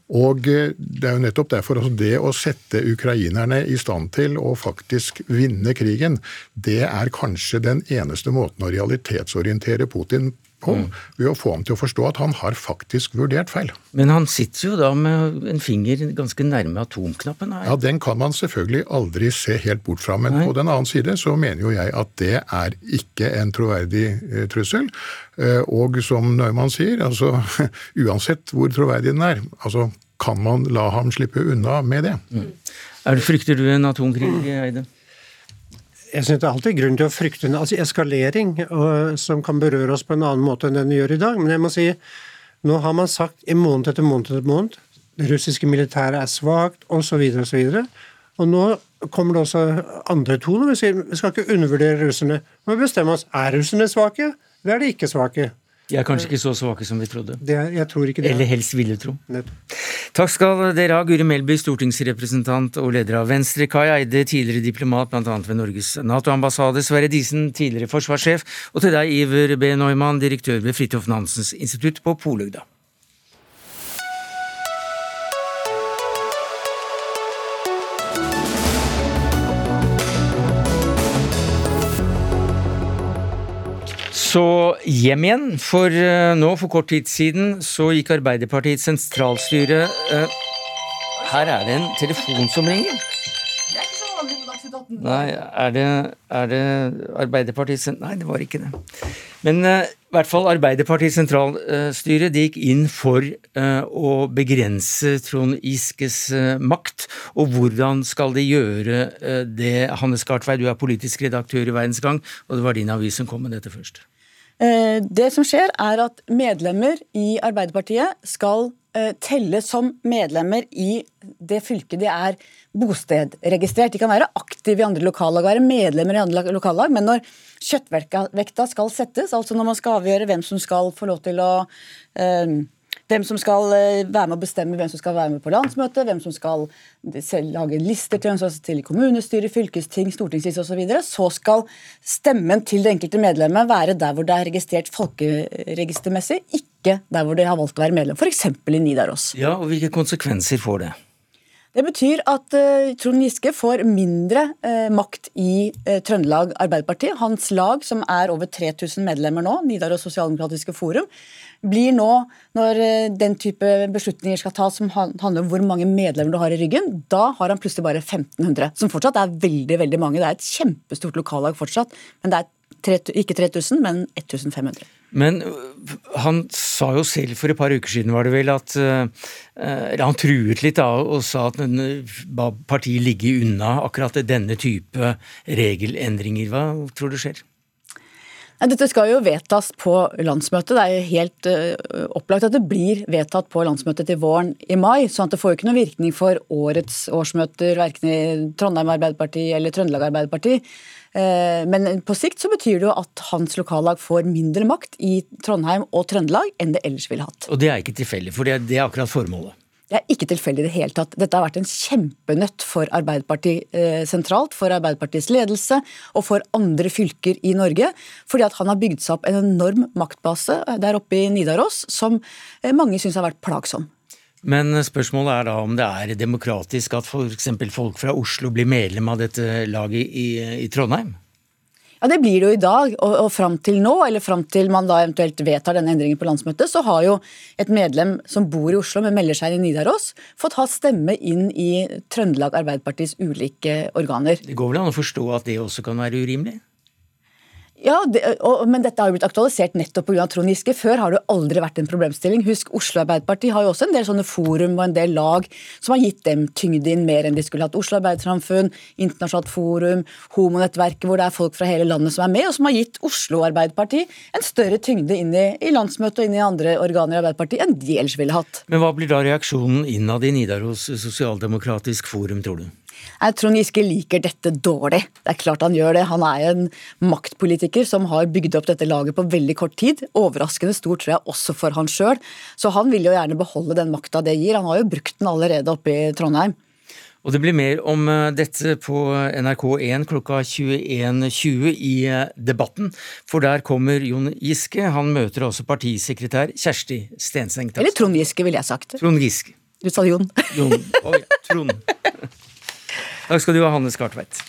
Speaker 8: Og eh, Det er jo nettopp derfor altså det å sette ukrainerne i stand til å faktisk vinne krigen, det er kanskje den eneste måten å realitetsorientere Putin på, mm. ved å få ham til å forstå at han har faktisk vurdert feil.
Speaker 2: Men han sitter jo da med en finger ganske nærme atomknappen her.
Speaker 8: Ja, den kan man selvfølgelig aldri se helt bort fra, men Nei. på den annen side så mener jo jeg at det er ikke en troverdig eh, trussel. Eh, og som Neumann sier, altså uansett hvor troverdig den er, altså kan man la ham slippe unna med det. Mm.
Speaker 2: Er det, frykter du en atomkrig, Eide?
Speaker 7: Jeg synes det er alltid grunn til å frykte en altså eskalering og, som kan berøre oss på en annen måte enn den gjør i dag. Men jeg må si, nå har man sagt i måned etter måned etter måned det russiske militæret er svakt osv. Videre, og, og nå kommer det også andre toner. Vi sier vi skal ikke undervurdere russerne. Vi må bestemme oss er russerne svake, eller er de ikke svake.
Speaker 2: De er kanskje ikke så svake som vi trodde.
Speaker 7: Det, jeg tror ikke det.
Speaker 2: Eller helst ville tro. Takk skal dere ha, Guri Melby, stortingsrepresentant og leder av Venstre, Kai Eide, tidligere diplomat bl.a. ved Norges Nato-ambassade, Sverre Disen, tidligere forsvarssjef, og til deg, Iver B. Neumann, direktør ved Fridtjof Nansens institutt på Polugda. Så hjem igjen, for uh, nå for kort tid siden så gikk Arbeiderpartiets sentralstyre uh, Her er det en telefon som ringer. Nei, er det, er det Arbeiderpartiets Nei, det var ikke det. Men uh, i hvert fall Arbeiderpartiets sentralstyre de gikk inn for å begrense Trond Giskes makt. Og hvordan skal de gjøre det? Hanne Skartvei, du er politisk redaktør i Verdensgang, og det var din avis som kom med dette først.
Speaker 10: Eh, det som skjer, er at medlemmer i Arbeiderpartiet skal eh, telle som medlemmer i det fylket de er bostedregistrert. De kan være aktive i andre lokallag, være medlemmer i andre lokallag, men når kjøttvekta skal settes, altså når man skal avgjøre hvem som skal få lov til å eh, hvem som skal eh, være med å bestemme hvem som skal være med på landsmøtet, hvem som skal lage lister til, til kommunestyre, fylkesting, stortingsliste osv., så, videre, så skal stemmen til det enkelte medlemmet være der hvor det er registrert folkeregistermessig, ikke der hvor det har valgt å være medlem, f.eks. i Nidaros.
Speaker 2: Ja, og Hvilke konsekvenser får det?
Speaker 10: Det betyr at uh, Trond Giske får mindre uh, makt i uh, Trøndelag Arbeiderparti. Hans lag, som er over 3000 medlemmer nå, Nidaros Sosialdemokratiske Forum, blir nå, når eh, den type beslutninger skal tas som handler om hvor mange medlemmer du har i ryggen, da har han plutselig bare 1500. Som fortsatt er veldig veldig mange. Det er et kjempestort lokallag fortsatt. Men det er tre, ikke 3000, men 1500.
Speaker 2: Men øh, han sa jo selv for et par uker siden, var det vel, at Eller Han truet litt da og sa at ba partiet ligge unna akkurat denne type regelendringer. Hva tror du skjer?
Speaker 10: Dette skal jo vedtas på landsmøtet. Det er jo helt uh, opplagt at det blir vedtatt på landsmøtet til våren i mai. sånn at det får jo ikke noen virkning for årets årsmøter, verken i Trondheim Arbeiderparti eller Trøndelag Arbeiderparti. Uh, men på sikt så betyr det jo at hans lokallag får mindre makt i Trondheim og Trøndelag enn det ellers ville hatt.
Speaker 2: Og det er ikke tilfeldig, for det er akkurat formålet.
Speaker 10: Det er ikke tilfeldig i det hele tatt. Dette har vært en kjempenøtt for Arbeiderpartiet eh, sentralt, for Arbeiderpartiets ledelse og for andre fylker i Norge. Fordi at han har bygd seg opp en enorm maktbase eh, der oppe i Nidaros som eh, mange syns har vært plagsom.
Speaker 2: Men spørsmålet er da om det er demokratisk at f.eks. folk fra Oslo blir medlem av dette laget i, i Trondheim?
Speaker 10: Ja, Det blir det jo i dag. Og, og fram til nå, eller fram til man da eventuelt vedtar denne endringen på landsmøtet, så har jo et medlem som bor i Oslo, men melder seg inn i Nidaros, fått ha stemme inn i Trøndelag Arbeiderpartis ulike organer.
Speaker 2: Det går vel an å forstå at det også kan være urimelig?
Speaker 10: Ja, det, og, men dette har jo blitt aktualisert nettopp pga. Trond Giske. Før har det jo aldri vært en problemstilling. Husk, Oslo Arbeiderparti har jo også en del sånne forum og en del lag som har gitt dem tyngde inn mer enn de skulle hatt. Oslo Arbeidersamfunn, Internasjonalt Forum, Homonettverket, hvor det er folk fra hele landet som er med, og som har gitt Oslo Arbeiderparti en større tyngde inn i, i landsmøtet og inn i andre organer i Arbeiderpartiet enn de ellers ville hatt.
Speaker 2: Men hva blir da reaksjonen innad i Nidaros Sosialdemokratisk Forum, tror du?
Speaker 10: Jeg Trond Giske liker dette dårlig. Det er klart han gjør det. Han er en maktpolitiker som har bygd opp dette laget på veldig kort tid. Overraskende stor, tror jeg, også for han sjøl. Så han vil jo gjerne beholde den makta det gir. Han har jo brukt den allerede oppe i Trondheim.
Speaker 2: Og Det blir mer om eh, dette på NRK1 klokka 21.20 i eh, Debatten. For der kommer Jon Giske. Han møter også partisekretær Kjersti Stenseng.
Speaker 10: Eller Trond Giske, ville jeg sagt.
Speaker 2: Trond Giske.
Speaker 10: Du sa Jon.
Speaker 2: Jon. Oi, Trond. Takk skal du ha, Hannes Skartveit.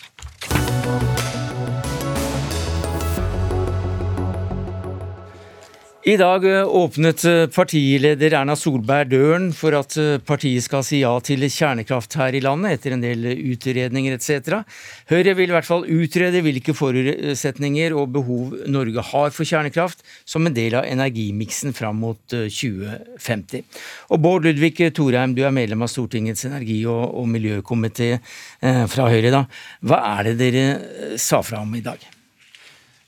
Speaker 2: I dag eh, åpnet eh, partileder Erna Solberg døren for at eh, partiet skal si ja til kjernekraft her i landet, etter en del utredninger etc. Høyre vil i hvert fall utrede hvilke forutsetninger og behov Norge har for kjernekraft som en del av energimiksen fram mot 2050. Og Bård Ludvig Thorheim, du er medlem av Stortingets energi- og, og miljøkomité fra Høyre. da. Hva er det dere sa fra om i dag?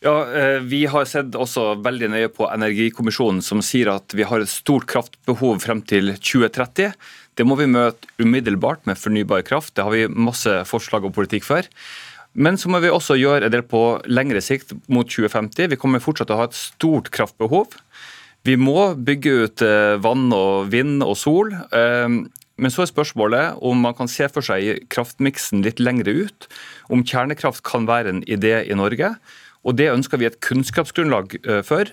Speaker 11: Ja, eh, Vi har sett også veldig nøye på Energikommisjonen, som sier at vi har et stort kraftbehov frem til 2030. Det må vi møte umiddelbart med fornybar kraft. Det har vi masse forslag og politikk for. Men så må vi også gjøre del på lengre sikt mot 2050. Vi kommer fortsatt til å ha et stort kraftbehov. Vi må bygge ut eh, vann og vind og sol. Eh, men så er spørsmålet om man kan se for seg kraftmiksen litt lengre ut. Om kjernekraft kan være en idé i Norge. Og Det ønsker vi et kunnskapsgrunnlag eh, for.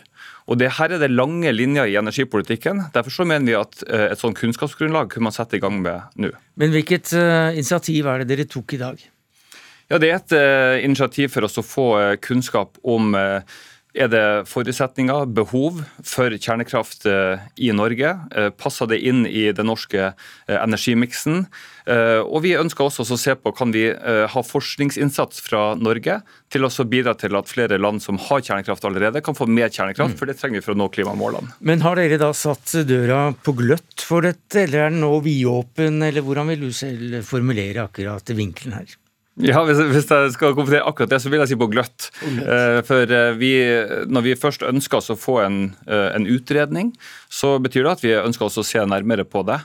Speaker 11: Og det Her er det lange linjer i energipolitikken. Derfor så mener vi at et sånt kunnskapsgrunnlag kunne man sette i gang med nå.
Speaker 2: Men hvilket uh, initiativ er det dere tok i dag?
Speaker 11: Ja, Det er et initiativ for oss å få kunnskap om er det forutsetninger, behov for kjernekraft eh, i Norge? Eh, passer det inn i den norske eh, energimiksen? Og Vi ønsker også å se på kan vi ha forskningsinnsats fra Norge til å bidra til at flere land som har kjernekraft allerede, kan få mer kjernekraft, mm. for det trenger vi for å nå klimamålene.
Speaker 2: Men Har dere da satt døra på gløtt for dette, eller er den nå vidåpen, eller hvordan vil du selv formulere akkurat vinkelen her?
Speaker 11: Ja, hvis, hvis, jeg skal kommentere akkurat det, så vil jeg si på gløtt. Eh, for uh, vi, når vi først ønsker oss å få en, uh, en, utredning, så betyr det at vi ønsker oss å se nærmere på det.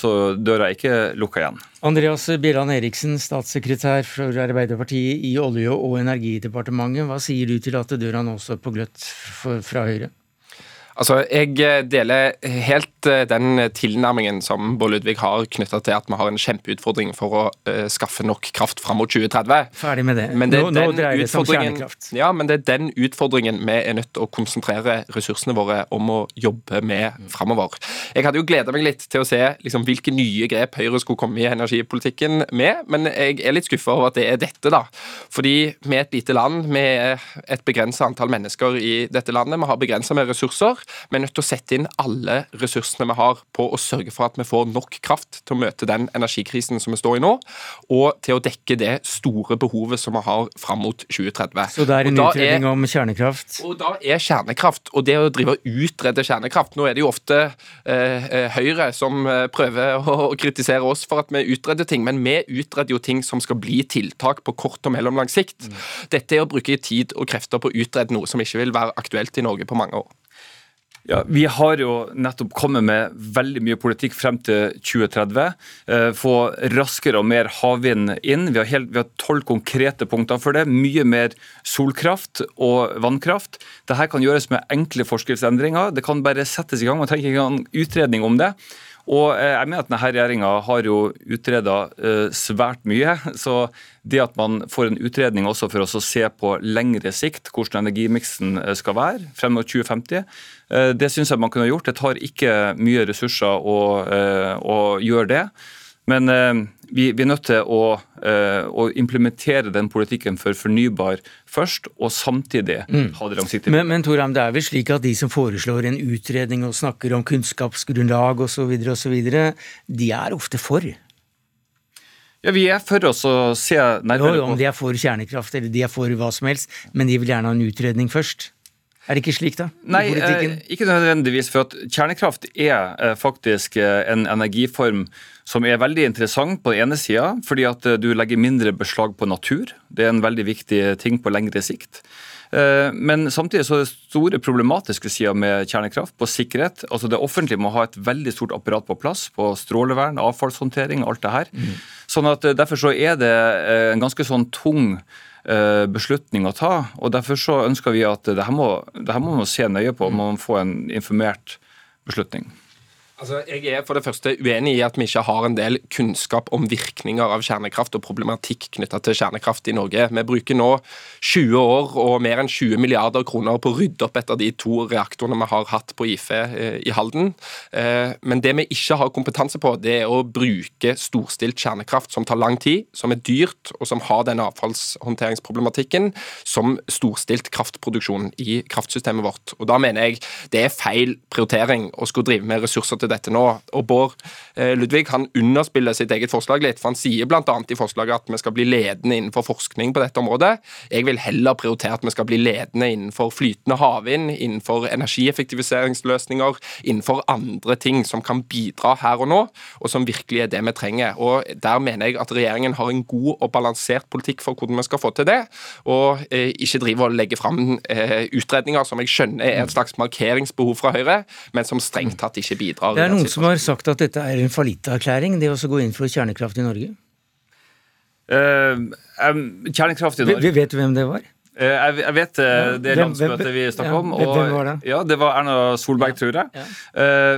Speaker 11: Så døra er ikke lukka igjen.
Speaker 2: Andreas Bjelland Eriksen, statssekretær for Arbeiderpartiet i Olje- og energidepartementet. Hva sier du til at døra nå står på gløtt fra Høyre?
Speaker 12: Altså, Jeg eh, deler helt eh, den tilnærmingen som Bård Ludvig har knytta til at vi har en kjempeutfordring for å uh, skaffe nok kraft fram mot 2030.
Speaker 2: Ferdig med det. det nå, nå dreier det seg om kjernekraft.
Speaker 12: Ja, men det er den utfordringen vi er nødt til å konsentrere ressursene våre om å jobbe med framover. Jeg hadde jo gleda meg litt til å se liksom, hvilke nye grep Høyre skulle komme i energipolitikken med, men jeg er litt skuffa over at det er dette, da. Fordi vi er et lite land, vi er et begrensa antall mennesker i dette landet, vi har begrensa med ressurser. Vi er nødt til å sette inn alle ressursene vi har på å sørge for at vi får nok kraft til å møte den energikrisen som vi står i nå, og til å dekke det store behovet som vi har fram mot 2030.
Speaker 2: Så det er en utredning er, om kjernekraft?
Speaker 12: Og da er kjernekraft, og det å drive og utrede kjernekraft Nå er det jo ofte eh, eh Høyre som eh, prøver å kritisere oss for at vi utreder ting, men vi utreder jo ting som skal bli tiltak på kort og mellomlang sikt. Mm. Dette er å bruke tid og krefter på å utrede noe som ikke vil være aktuelt i Norge på mange år.
Speaker 11: Ja, Vi har jo nettopp kommet med veldig mye politikk frem til 2030. Eh, få raskere og mer havvind inn. Vi har tolv konkrete punkter for det. Mye mer solkraft og vannkraft. Dette kan gjøres med enkle forskriftsendringer. Det kan bare settes i gang. Man trenger ikke engang utredning om det. Og eh, jeg mener at denne regjeringa har jo utreda eh, svært mye. Så det at man får en utredning også for oss å se på lengre sikt hvordan energimiksen eh, skal være frem mot 2050, det syns jeg man kunne gjort. Det tar ikke mye ressurser å, å gjøre det. Men vi, vi, er nødt til å, uh, å, implementere den politikken for fornybar først, og samtidig mm. ha det langsiktig.
Speaker 2: Men, men Torheim, det er vel slik at de som foreslår en utredning og snakker om kunnskapsgrunnlag osv., de er ofte for?
Speaker 11: Ja, Vi er for oss å se nærmere
Speaker 2: på Om de er for kjernekraft eller de er for hva som helst, men de vil gjerne ha en utredning først? Er det ikke slik, da?
Speaker 11: Nei, eh, ikke nødvendigvis. For at kjernekraft er eh, faktisk eh, en energiform som er veldig interessant på den ene sida, fordi at du legger mindre beslag på natur. Det er en veldig viktig ting på lengre sikt. Men samtidig så er det store problematiske sider med kjernekraft på sikkerhet. Altså Det offentlige må ha et veldig stort apparat på plass på strålevern, avfallshåndtering, alt det her. Mm. Sånn at Derfor så er det en ganske sånn tung beslutning å ta. og Derfor så ønsker vi at det her må, det her må man se nøye på, man må få en informert beslutning.
Speaker 12: Altså, jeg er for det første uenig i at vi ikke har en del kunnskap om virkninger av kjernekraft og problematikk knytta til kjernekraft i Norge. Vi bruker nå 20 år og mer enn 20 milliarder kroner på å rydde opp etter de to reaktorene vi har hatt på IFE eh, i Halden. Eh, men det vi ikke har kompetanse på, det er å bruke storstilt kjernekraft som tar lang tid, som er dyrt, og som har den avfallshåndteringsproblematikken som storstilt kraftproduksjon i kraftsystemet vårt. Og Da mener jeg det er feil prioritering å skulle drive med ressurser til dette nå. Og Bård eh, Ludvig han underspiller sitt eget forslag litt, for han sier bl.a. i forslaget at vi skal bli ledende innenfor forskning på dette området. Jeg vil heller prioritere at vi skal bli ledende innenfor flytende havvind, innenfor energieffektiviseringsløsninger, innenfor andre ting som kan bidra her og nå, og som virkelig er det vi trenger. Og Der mener jeg at regjeringen har en god og balansert politikk for hvordan vi skal få til det, og eh, ikke drive og legge fram eh, utredninger som jeg skjønner er et slags markeringsbehov fra Høyre, men som strengt tatt ikke bidrar.
Speaker 2: Det er noen som har sagt at dette er en fallitterklæring, det å gå inn for kjernekraft i Norge?
Speaker 11: Uh, um, kjernekraft i Norge
Speaker 2: Vet du hvem det var?
Speaker 11: Uh, jeg, jeg, vet uh, det landsmøtet vi snakket ja, om.
Speaker 2: Og, hvem var det?
Speaker 11: Ja, Det var Erna Solberg, tror jeg. Ja.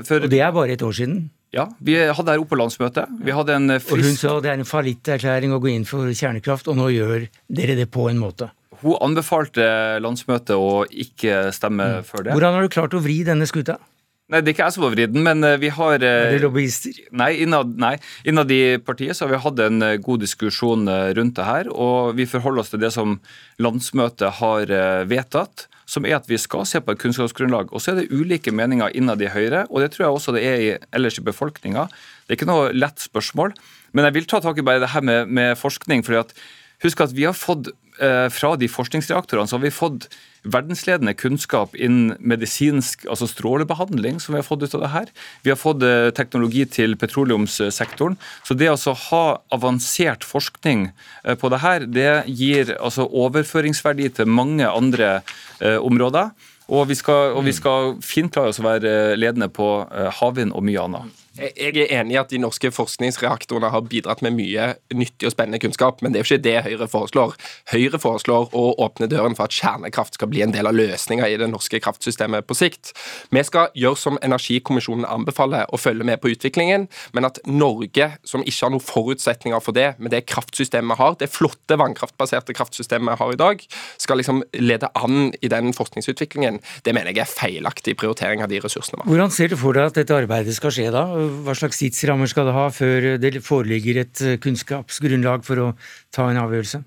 Speaker 2: For, og det er bare et år siden?
Speaker 11: Ja, vi hadde her oppe på landsmøtet. Vi hadde en frisk...
Speaker 2: Og hun sa det er en fallitterklæring å gå inn for kjernekraft, og nå gjør dere det på en måte.
Speaker 11: Hun anbefalte landsmøtet å ikke stemme mm. for det.
Speaker 2: Hvordan har du klart å vri denne skuta?
Speaker 11: Nei, Det er ikke jeg som har vridd den, men eh, vi har
Speaker 2: eh, Er det lobbyister?
Speaker 11: Nei, innad, nei, innad i partiet så har vi hatt en eh, god diskusjon rundt det her. Og vi forholder oss til det som landsmøtet har vedtatt, som er at vi skal se på et kunnskapsgrunnlag. Og så er det ulike meninger innad i Høyre, og det tror jeg også det er ellers i befolkninga. Det er ikke noe lett spørsmål. Men jeg vil ta tak i bare det her med, med forskning. fordi at Husk at vi har fått eh, fra de forskningsreaktorene så har vi fått verdensledende kunnskap innen medisinsk, altså strålebehandling, som vi har fått ut av det her. Vi har fått eh, teknologi til petroleumssektoren. Så det å ha avansert forskning eh, på det her, det gir altså overføringsverdi til mange andre områder. Og vi skal, og vi skal fint klare oss å være ledende på havvind og mye annet.
Speaker 12: Jeg er enig i at de norske forskningsreaktorene har bidratt med mye nyttig og spennende kunnskap, men det er jo ikke det Høyre foreslår. Høyre foreslår å åpne døren for at kjernekraft skal bli en del av løsninga i det norske kraftsystemet på sikt. Vi skal gjøre som Energikommisjonen anbefaler, å følge med på utviklingen, men at Norge, som ikke har noen forutsetninger for det, med det kraftsystemet vi har, det flotte vannkraftbaserte kraftsystemet vi har i dag, skal liksom lede an i den forskningsutviklingen, det mener jeg er feilaktig prioritering av de ressursene vi
Speaker 2: har. Hvordan ser du for deg at dette arbeidet skal skje da? Hva slags tidsrammer skal det ha før det foreligger et eh, kunnskapsgrunnlag for å ta en avgjørelse?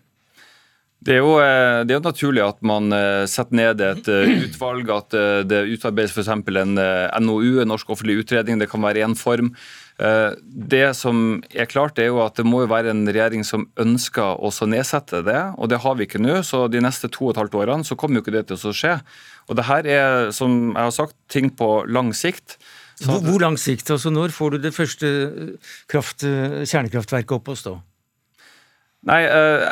Speaker 11: Det er, jo, eh, det er, jo, naturlig at man eh, setter ned et utvalg, at det utarbeides f.eks. en NOU, en norsk offentlig utredning. Det kan være én form. Det som er klart, er jo at det må jo være en regjering som ønsker å nedsette det, og det har vi ikke nå. Så de neste to og et halvt årene så kommer jo ikke det til å skje. Og det her er, som jeg har sagt, ting på lang sikt.
Speaker 2: Hvor, hvor lang sikt? Altså når får du det første kraft, kjernekraftverket opp å stå?
Speaker 11: Nei, uh,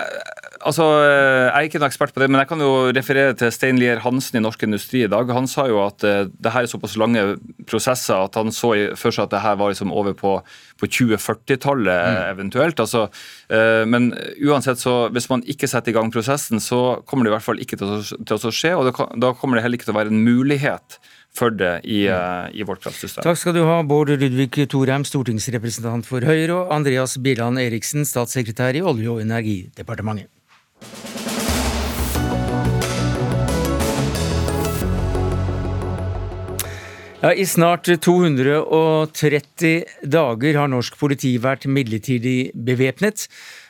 Speaker 11: altså Jeg er ikke noen ekspert på det, men jeg kan jo referere til Stein Lier Hansen i Norsk Industri i dag. Han sa jo at det her er såpass lange prosesser at han så for seg at det her var liksom over på, på 2040-tallet mm. eventuelt. Altså, men uansett, så hvis man ikke setter i gang prosessen, så kommer det i hvert fall ikke til å, til å skje. Og da, da kommer det heller ikke til å være en mulighet for det i, mm. Eh, i vårt kraftsystem.
Speaker 2: Takk skal du ha, Bård Ludvig Thorheim, stortingsrepresentant for Høyre, og Andreas Bieland Eriksen, statssekretær i Olje- og energidepartementet. Ja, I snart 230 dager har norsk politi vært midlertidig bevæpnet.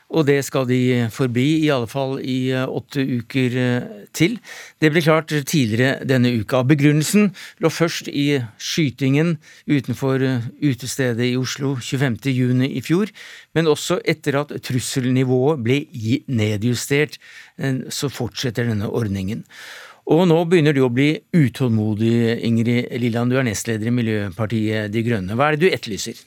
Speaker 2: Og det skal de forbi, i alle fall i eh, åtte uker eh, til. Det ble klart tidligere denne uka. Begrunnelsen lå først i skytingen utenfor eh, utestedet i Oslo 25.6 i fjor, men også etter at trusselnivået ble nedjustert, så fortsetter denne ordningen. Og nå begynner du å bli utålmodig, Ingrid Lilland, du er nestleder i Miljøpartiet De Grønne. Hva er det du etterlyser?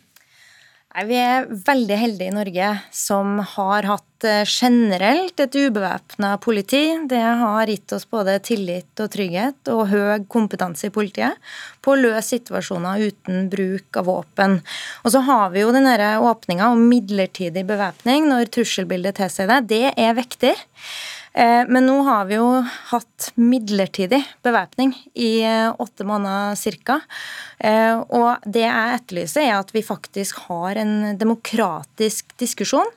Speaker 13: Vi er veldig heldige i Norge som har hatt eh, generelt et ubevæpna politi. Det har gitt oss både tillit og trygghet og høy kompetanse i politiet på å løse situasjoner uten bruk av våpen. Og så har vi jo den åpninga om midlertidig bevæpning når trusselbildet tilsier det. Det er viktig. Eh, men nå har vi jo hatt midlertidig bevæpning i eh, åtte måneder ca. Eh, og det jeg etterlyser, er at vi faktisk har en demokratisk diskusjon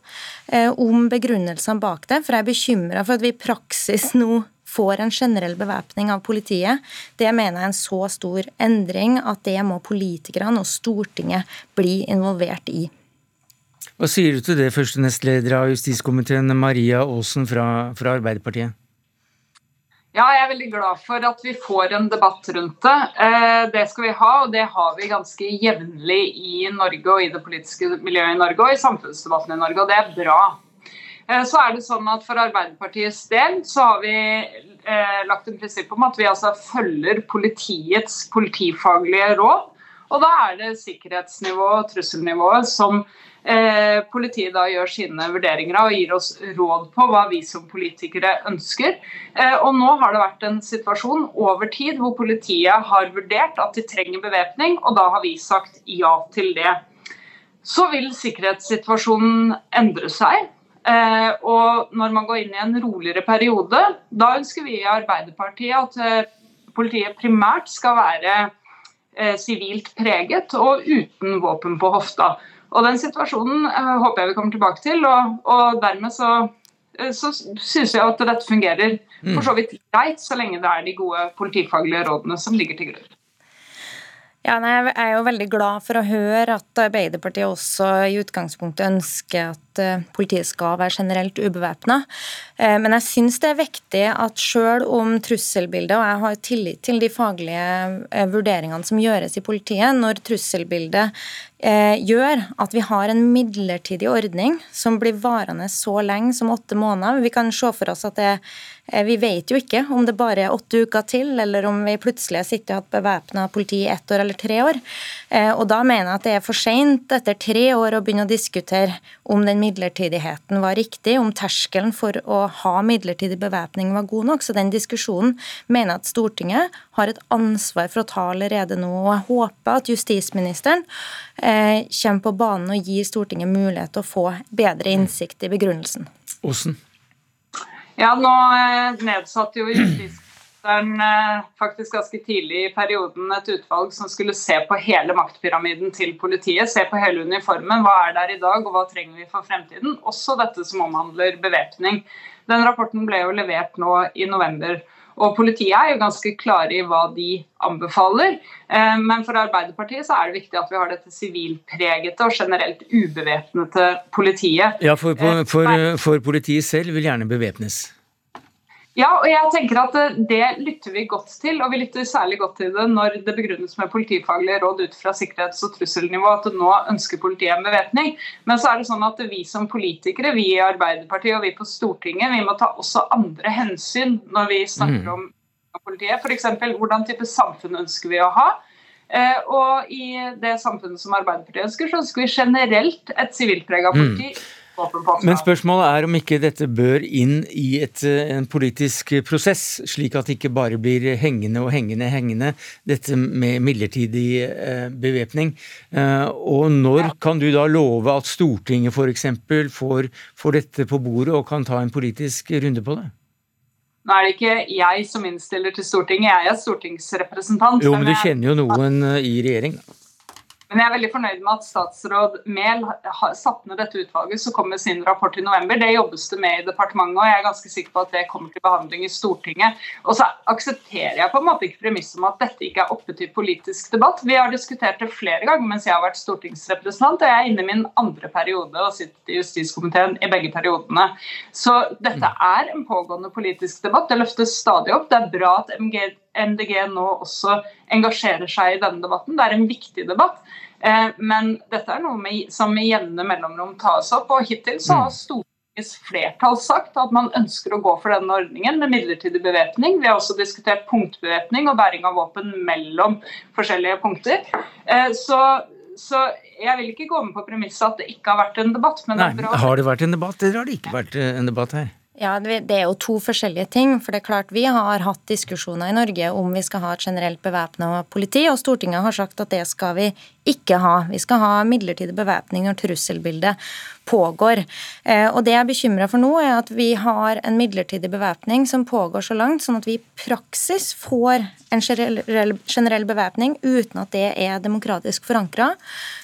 Speaker 13: om begrunnelsene bak det. For jeg er bekymra for at vi i praksis nå får en generell bevæpning av politiet. Det mener jeg er en så stor endring at det må politikerne og Stortinget bli involvert i.
Speaker 2: Hva sier du til det, første nestleder av justiskomiteen, Maria Aasen fra, fra Arbeiderpartiet?
Speaker 14: Ja, jeg er veldig glad for at vi får en debatt rundt det. Eh, det skal vi ha, og det har vi ganske jevnlig i Norge og i det politiske miljøet i Norge og i samfunnsdebatten i Norge, og det er bra. Eh, så er det sånn at For Arbeiderpartiets del så har vi eh, lagt en prinsipp om at vi altså følger politiets politifaglige råd. Og da er det sikkerhetsnivået og trusselnivået som Eh, politiet da gjør sine vurderinger av og gir oss råd på hva vi som politikere ønsker. Eh, og nå har det vært en situasjon over tid hvor politiet har vurdert at de trenger bevæpning, og da har vi sagt ja til det. Så vil sikkerhetssituasjonen endre seg. Eh, og når man går inn i en roligere periode, da ønsker vi i Arbeiderpartiet at politiet primært skal være sivilt preget og uten våpen på hofta. Og Den situasjonen uh, håper jeg vi kommer tilbake til. og, og dermed så, uh, så syns jeg at dette fungerer for mm. så vidt greit, så lenge det er de gode politifaglige rådene som ligger til grunn.
Speaker 13: Ja, nei, Jeg er jo veldig glad for å høre at Arbeiderpartiet også i utgangspunktet ønsker at eh, politiet skal være generelt ubevæpna. Men jeg syns det er viktig at selv om trusselbildet, og jeg har tillit til de faglige vurderingene som gjøres i politiet, når trusselbildet Eh, gjør at vi har en midlertidig ordning som blir varende så lenge som åtte måneder. Vi kan se for oss at det, eh, vi vet jo ikke om det bare er åtte uker til, eller om vi plutselig har sittet og hatt bevæpna politi i ett år eller tre år. Eh, og Da mener jeg at det er for seint etter tre år å begynne å diskutere om den midlertidigheten var riktig, om terskelen for å ha midlertidig bevæpning var god nok. Så den diskusjonen mener jeg at Stortinget har et ansvar for å ta allerede nå. Og jeg håper at justisministeren eh, kommer på banen og gir Stortinget mulighet til å få bedre innsikt i begrunnelsen.
Speaker 2: Osen.
Speaker 14: Ja, nå eh, nedsatte jo justisministeren eh, faktisk ganske tidlig i perioden et utvalg som skulle se på hele maktpyramiden til politiet. Se på hele uniformen. Hva er der i dag, og hva trenger vi for fremtiden? Også dette som omhandler bevæpning. Den rapporten ble jo levert nå i november. Og Politiet er jo ganske klare i hva de anbefaler. Eh, men for Arbeiderpartiet så er det viktig at vi har dette sivilpregete og generelt ubevæpnede politiet.
Speaker 2: Ja, for, for, for, for politiet selv vil gjerne bevæpnes?
Speaker 14: Ja, og jeg tenker at Det lytter vi godt til, og vi lytter særlig godt til det når det begrunnes med politifaglige råd ut fra sikkerhets- og trusselnivå at nå ønsker politiet en bevæpning. Men så er det sånn at vi som politikere, vi i Arbeiderpartiet og vi på Stortinget, vi må ta også andre hensyn når vi snakker mm. om politiet. F.eks. hvordan type samfunn ønsker vi å ha? Eh, og i det samfunnet som Arbeiderpartiet ønsker, så ønsker vi generelt et sivilprega politi. Mm.
Speaker 2: Men spørsmålet er om ikke dette bør inn i et, eh, en politisk prosess, slik at det ikke bare blir hengende og hengende hengende, dette med midlertidig eh, bevæpning. Eh, og når kan du da love at Stortinget f.eks. Får, får dette på bordet og kan ta en politisk runde på det?
Speaker 14: Nå er det ikke jeg som innstiller til Stortinget, jeg er stortingsrepresentant.
Speaker 2: Jo, men du kjenner jo noen eh, i regjering?
Speaker 14: Men jeg er veldig fornøyd med at statsråd Mehl har satt ned dette utvalget som kommer sin rapport i november. Det jobbes det med i departementet, og jeg er ganske sikker på at det kommer til behandling i Stortinget. Og så aksepterer jeg på en måte ikke premisset om at dette ikke er oppe til politisk debatt. Vi har diskutert det flere ganger mens jeg har vært stortingsrepresentant, og jeg er inne i min andre periode og sitter i justiskomiteen i begge periodene. Så dette er en pågående politisk debatt. Det løftes stadig opp. Det er bra at MG MDG nå også engasjerer seg i denne debatten. Det er en viktig debatt. Eh, men dette er noe som i jevne mellomrom tas opp. og Hittil så har mm. Stortingets flertall sagt at man ønsker å gå for denne ordningen med midlertidig bevæpning. Vi har også diskutert punktbevæpning og bæring av våpen mellom forskjellige punkter. Eh, så, så jeg vil ikke gå med på premisset at det ikke har vært en debatt.
Speaker 2: Nei, det har det vært en debatt, eller har det ikke vært en debatt her?
Speaker 13: Ja, Det er jo to forskjellige ting. for det er klart Vi har hatt diskusjoner i Norge om vi skal ha et generelt bevæpna politi, og Stortinget har sagt at det skal vi ikke ha. Vi skal ha midlertidig bevæpning når trusselbildet pågår. Eh, og Det jeg er bekymra for nå, er at vi har en midlertidig bevæpning som pågår så langt, sånn at vi i praksis får en generell bevæpning uten at det er demokratisk forankra,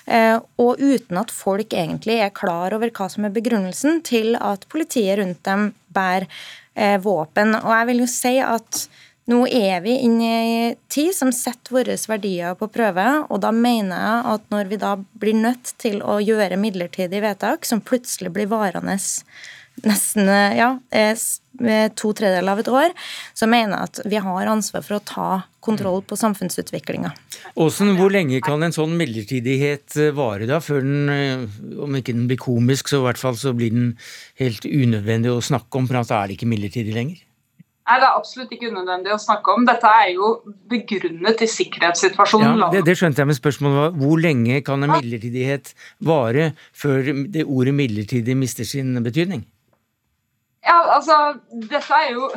Speaker 13: eh, og uten at folk egentlig er klar over hva som er begrunnelsen til at politiet rundt dem bærer eh, våpen. Og jeg vil jo si at nå er vi inne i en tid som setter våre verdier på prøve, og da mener jeg at når vi da blir nødt til å gjøre midlertidige vedtak som plutselig blir varende nesten ja, to tredjedeler av et år, så mener jeg at vi har ansvar for å ta kontroll på samfunnsutviklinga.
Speaker 2: Åsen, hvor lenge kan en sånn midlertidighet vare da, før den, om ikke den blir komisk, så i hvert fall så blir den helt unødvendig å snakke om, for da er det ikke midlertidig lenger?
Speaker 14: Nei, Det er absolutt ikke unødvendig å snakke om. Dette er jo begrunnet i sikkerhetssituasjonen.
Speaker 2: Ja, det, det, skjønte jeg, men spørsmålet var hvor lenge kan en midlertidighet vare før det ordet midlertidig mister sin betydning?
Speaker 14: Ja, altså, dette er jo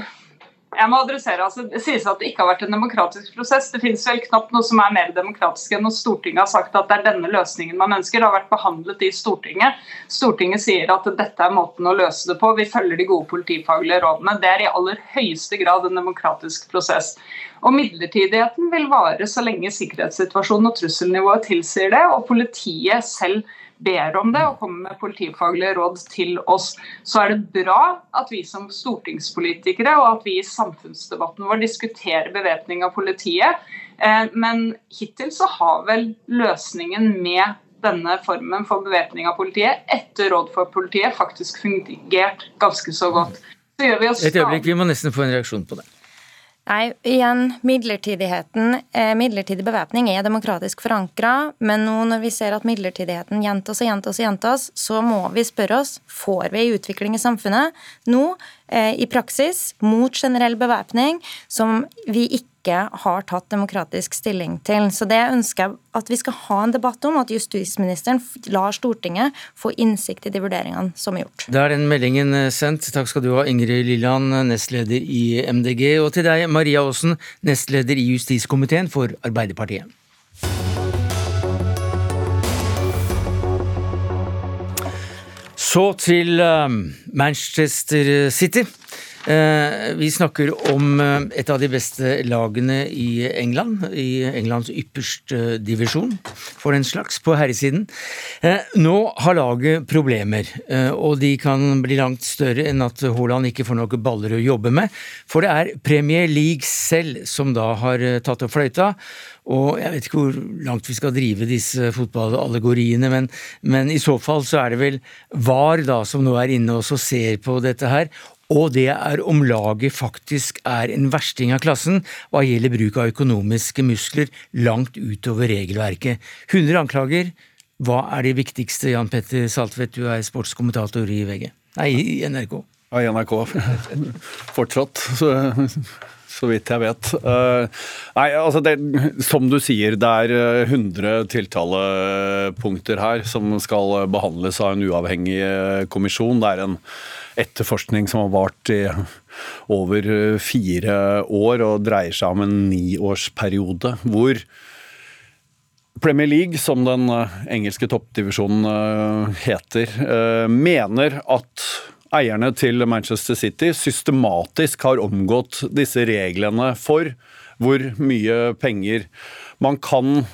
Speaker 14: jeg må adressere, altså, Det sies at det ikke har vært en demokratisk prosess. Det finnes vel knapt noe som er mer demokratisk enn når Stortinget har sagt at det er denne løsningen man ønsker. Det har vært behandlet i Stortinget. Stortinget sier at dette er måten å løse det på. Vi følger de gode politifaglige rådene. Det er i aller høyeste grad en demokratisk prosess. Og Midlertidigheten vil vare så lenge sikkerhetssituasjonen og trusselnivået tilsier det, og politiet selv ber om det og kommer med politifaglige råd til oss, så er det bra at vi som stortingspolitikere og at vi i samfunnsdebatten vår diskuterer bevæpning av politiet. Eh, men hittil så har vel løsningen med denne formen for bevæpning av politiet etter råd for politiet faktisk fungert ganske så godt. Så gjør vi oss
Speaker 2: Et øyeblikk, vi må nesten få en reaksjon på det.
Speaker 13: Nei, igjen, midlertidigheten, eh, midlertidig bevæpning er demokratisk forankra, men nå når vi ser at midlertidigheten gjentas og gjentas og gjentas, så må vi spørre oss får vi en utvikling i samfunnet nå, eh, i praksis, mot generell bevæpning, som vi ikke ikke har tatt demokratisk stilling til. Så det ønsker jeg at vi skal ha en debatt om, at justisministeren lar Stortinget få innsikt i de vurderingene som er gjort.
Speaker 2: Da er den meldingen eh, sendt. Takk skal du ha, Ingrid Lilland, nestleder i MDG, og til deg, Maria Aasen, nestleder i justiskomiteen for Arbeiderpartiet. Så til eh, Manchester City. Eh, vi snakker om eh, et av de beste lagene i England, i Englands ypperste divisjon, for den slags, på herresiden. Eh, nå har laget problemer, og de kan bli langt større enn at Haaland ikke får noen baller å jobbe med, for det er Premier League selv som da har tatt opp fløyta. Og jeg vet ikke hvor langt vi skal drive disse fotballallegoriene, men, men i så fall så er det vel VAR da som nå er inne og ser på dette her, og det er om laget faktisk er en versting av klassen hva gjelder bruk av økonomiske muskler langt utover regelverket. 100 anklager. Hva er det viktigste, Jan Petter Saltvedt, du er sportskommentator i VG? Nei, i NRK.
Speaker 15: Ja, i NRK fortsatt, så, så, vidt jeg vet. Uh, nei, altså det, Som du sier, det er 100 tiltalepunkter her som skal behandles av en uavhengig kommisjon. Det er en etterforskning som har vart i over fire år og dreier seg om en niårsperiode. Hvor Premier League, som den eh, engelske toppdivisjonen eh, heter, eh, mener at eierne til Manchester City systematisk har omgått disse reglene for hvor mye penger man kan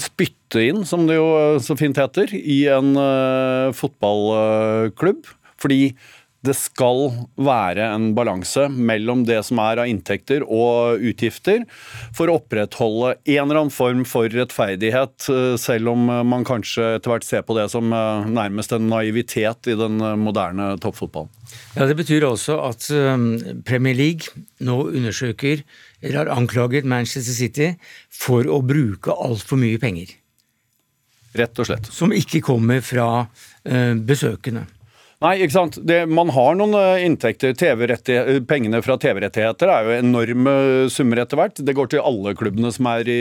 Speaker 15: spytte inn, som det jo så fint heter, i en uh, fotballklubb. Fordi det skal være en balanse mellom det som er av inntekter og utgifter, for å opprettholde en eller annen form for rettferdighet, eh, selv om man kanskje etter hvert ser på det som eh, nærmest en naivitet i den moderne toppfotballen.
Speaker 2: Ja, Det betyr også at Premier League nå undersøker eller har anklaget Manchester City for å bruke altfor mye penger.
Speaker 15: Rett og slett.
Speaker 2: Som ikke kommer fra uh, besøkende.
Speaker 15: Nei, ikke sant. Det, man har noen uh, inntekter. Uh, pengene fra TV-rettigheter er jo enorme summer etter hvert. Det går til alle klubbene som er i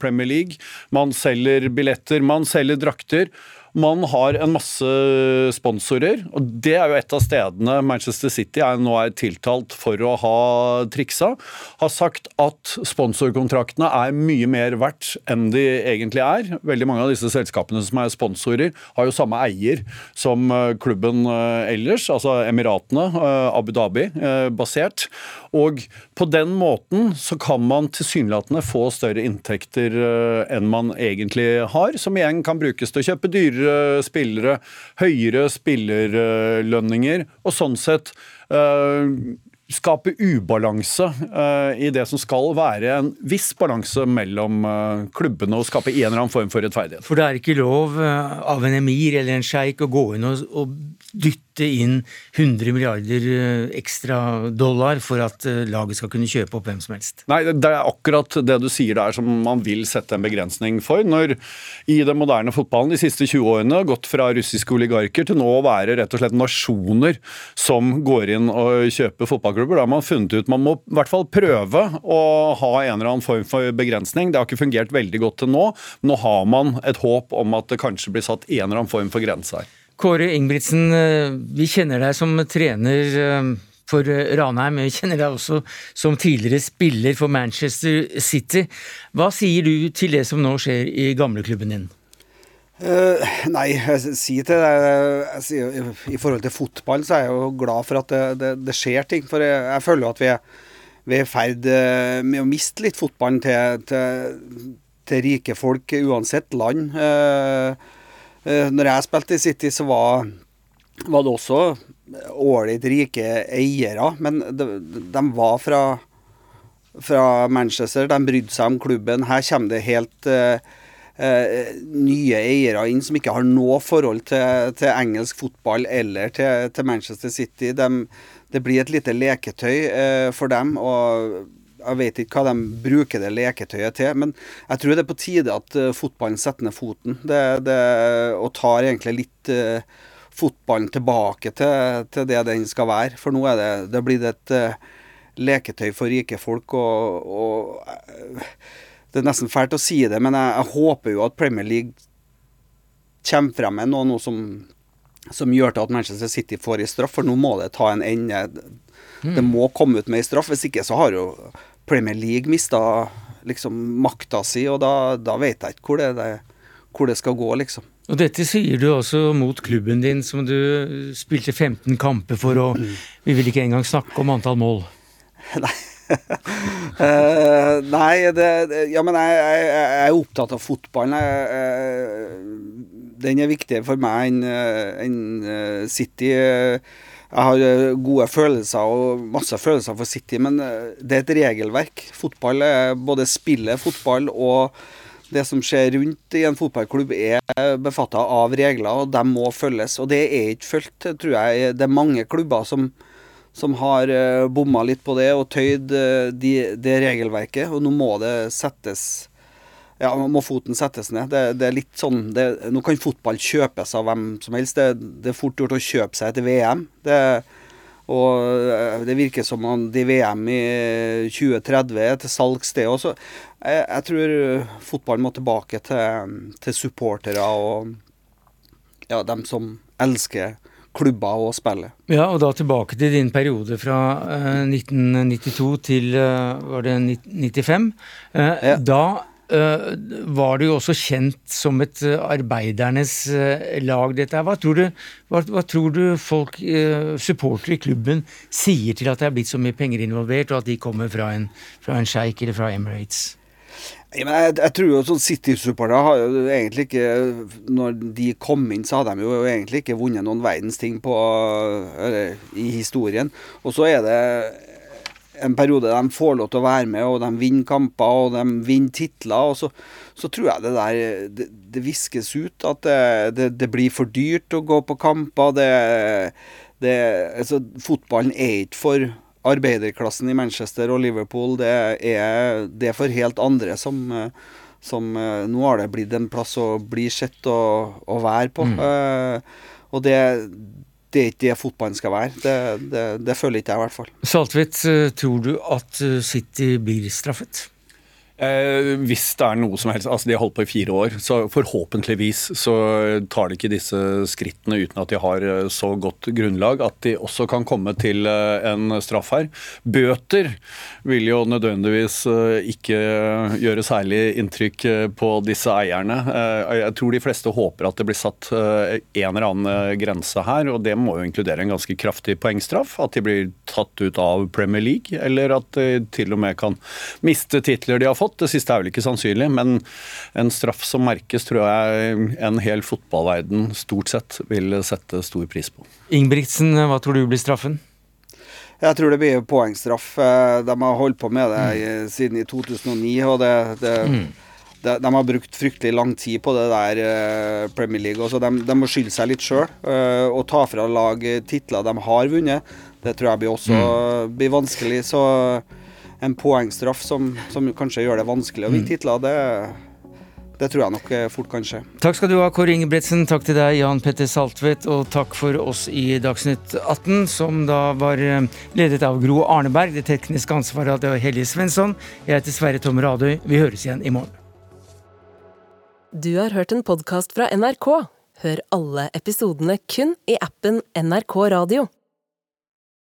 Speaker 15: Premier League. Man selger billetter, man selger drakter. Man har en masse sponsorer, og det er jo et av stedene Manchester City er nå er tiltalt for å ha triksa. Har sagt at sponsorkontraktene er mye mer verdt enn de egentlig er. Veldig mange av disse selskapene som er sponsorer, har jo samme eier som eh, klubben eh, ellers, altså Emiratene, eh, Abu Dhabi, basert. Og på den måten så kan man tilsynelatende få større inntekter enn man egentlig har, som igjen kan brukes til å kjøpe dyrere spillere, høyere spillerlønninger, og sånn sett uh, skape ubalanse uh, i det som skal være en viss balanse mellom uh, klubbene, og skape en eller annen form for rettferdighet.
Speaker 2: For det er ikke lov av en emir eller en sjeik å gå inn og, og dytte inn 100 milliarder ekstra dollar for at laget skal kunne kjøpe opp hvem som helst?
Speaker 15: Nei, det er akkurat det du sier der som man vil sette en begrensning for. Når i den moderne fotballen de siste 20 årene har gått fra russiske oligarker til nå å være rett og slett nasjoner som går inn og kjøper fotballklubber. Da har man funnet ut man må i hvert fall prøve å ha en eller annen form for begrensning. Det har ikke fungert veldig godt til nå. Nå har man et håp om at det kanskje blir satt en eller annen form for grense her.
Speaker 2: Kåre Ingebrigtsen, eh, vi kjenner deg som trener eh, for eh, Ranheim. Vi kjenner deg også som tidligere spiller for Manchester City. Hva sier du til det som nå skjer i gamleklubben din?
Speaker 16: Uh, nei, jeg sier til deg sier, I forhold til fotball så er jeg jo glad for at det, det, det skjer ting. For jeg, jeg føler at vi er, vi er i ferd med å miste litt fotballen til, til, til rike folk, uansett land. Uh, når jeg spilte i City, så var, var det også ålreit rike eiere. Men de, de var fra, fra, Manchester, de brydde seg om klubben. Her kommer det helt eh, nye eiere inn som ikke har noe forhold til, til engelsk fotball eller til, til Manchester City. De, det blir et lite leketøy eh, for dem. og jeg vet ikke hva de bruker det leketøyet til, men jeg tror det er på tide at uh, fotballen setter ned foten. Det, det, og tar egentlig litt uh, fotballen tilbake til, til, det den skal være. For nå er det, det blitt et uh, leketøy for rike folk. og, og det er nesten fælt å si det, men jeg, jeg håper jo at Premier League kommer frem med noe, noe som, som, gjør til at Manchester City får i straff, for nå må det ta en ende. Mm. Det må komme ut med ei straff, hvis ikke så har jo Premier League mista liksom makta si, og da, da vet jeg ikke hvor det, det, hvor det skal gå, liksom.
Speaker 2: Og dette sier du også mot klubben din, som du spilte 15 kamper for, og mm. vi vil ikke engang snakke om antall mål.
Speaker 16: Nei uh, nei, det, Ja, men jeg, jeg, jeg, er opptatt av fotballen. Jeg, den er viktigere for meg enn en City. City. Jeg har gode følelser og masse følelser for City, men eh, det er et regelverk. Fotball er både spillet fotball og det som skjer rundt i en fotballklubb er befatta av regler, og de må følges. Og det er ikke fulgt, tror jeg. Det er mange klubber som, som har uh, bomma litt på det og tøyd de, det regelverket. Og nå må det settes Ja, må foten settes ned. Det, det er litt sånn det, Nå kan fotball kjøpes av hvem som helst. Det, det, er fort gjort å kjøpe seg etter VM. Det, og eh, det virker som om de VM i 2030 er til salgs, det også. Jeg, jeg tror fotball må tilbake til, til supportere og ja, dem som elsker klubber og spillet.
Speaker 2: Ja, og da tilbake til din periode fra eh, 1992 til eh, var det 1995. Eh, ja. Da var det jo også kjent som et arbeidernes lag, dette Hva tror du, hva, hva tror du folk, supportere i klubben, sier til at det er blitt så mye penger involvert, og at de kommer fra en, fra en sjeik eller fra Emirates?
Speaker 16: Jeg, jeg, jeg, tror jo sånn City-supportere har jo egentlig ikke Når de kom inn, så hadde de jo egentlig ikke vunnet noen verdens ting på, eller, i historien. Og så er det en periode de får lov til å være med, og de vinner kamper og de vinner titler. og så, så tror jeg det der det, det viskes ut at det, det, det, blir for dyrt å gå på kamper. Det, altså, fotballen er ikke for arbeiderklassen i Manchester og Liverpool, det er, det er for helt andre som, som, Nå har det blitt en plass å bli sett og, og være på. Mm. Uh, og det, det er ikke det fotballen skal være. Det, det, det føler ikke jeg, i hvert fall.
Speaker 2: Saltvedt, eh, tror du at eh, City blir straffet?
Speaker 15: Eh, hvis det er noe som helst Altså, de har holdt på i fire år, så forhåpentligvis så tar de ikke disse skrittene uten at de har eh, så godt grunnlag at de også kan komme til eh, en straff her. Bøter vil jo nødvendigvis eh, ikke gjøre særlig inntrykk på disse eierne. Jeg tror de fleste håper at det blir satt en eller annen grense her, og det må jo inkludere en ganske kraftig poengstraff. At de blir tatt ut av Premier League, eller at de til og med kan miste titler de har fått fått. Det siste er vel ikke sannsynlig, men en straff som merkes, tror jeg en hel fotballverden stort sett vil sette stor pris på.
Speaker 2: Ingebrigtsen, hva tror du blir straffen?
Speaker 16: Jeg tror det blir poengstraff. Eh, de har holdt på med det i, siden i 2009, og det, det
Speaker 2: Mm.
Speaker 16: de, de har brukt fryktelig lang tid på det der eh, Premier League. Også. De, de må skylde seg litt sjøl og ta fra lag eh, titler de har vunnet. Det tror jeg blir også blir vanskelig. Så en poengstraff som, som kanskje gjør det vanskelig å vinne titler, det, det tror jeg nok eh, fort kan skje.
Speaker 2: Takk skal du ha, Kåre Ingebretsen. Takk til deg, Jan Petter Saltvedt. Og takk for oss i Dagsnytt 18, som da var eh, ledet av Gro Arneberg. Det tekniske ansvaret hadde Helje Svensson. Jeg heter Sverre Tom Radøy. Vi høres igjen i morgen.
Speaker 1: Du har hørt en podkast fra NRK. Hør alle episodene kun i appen NRK Radio.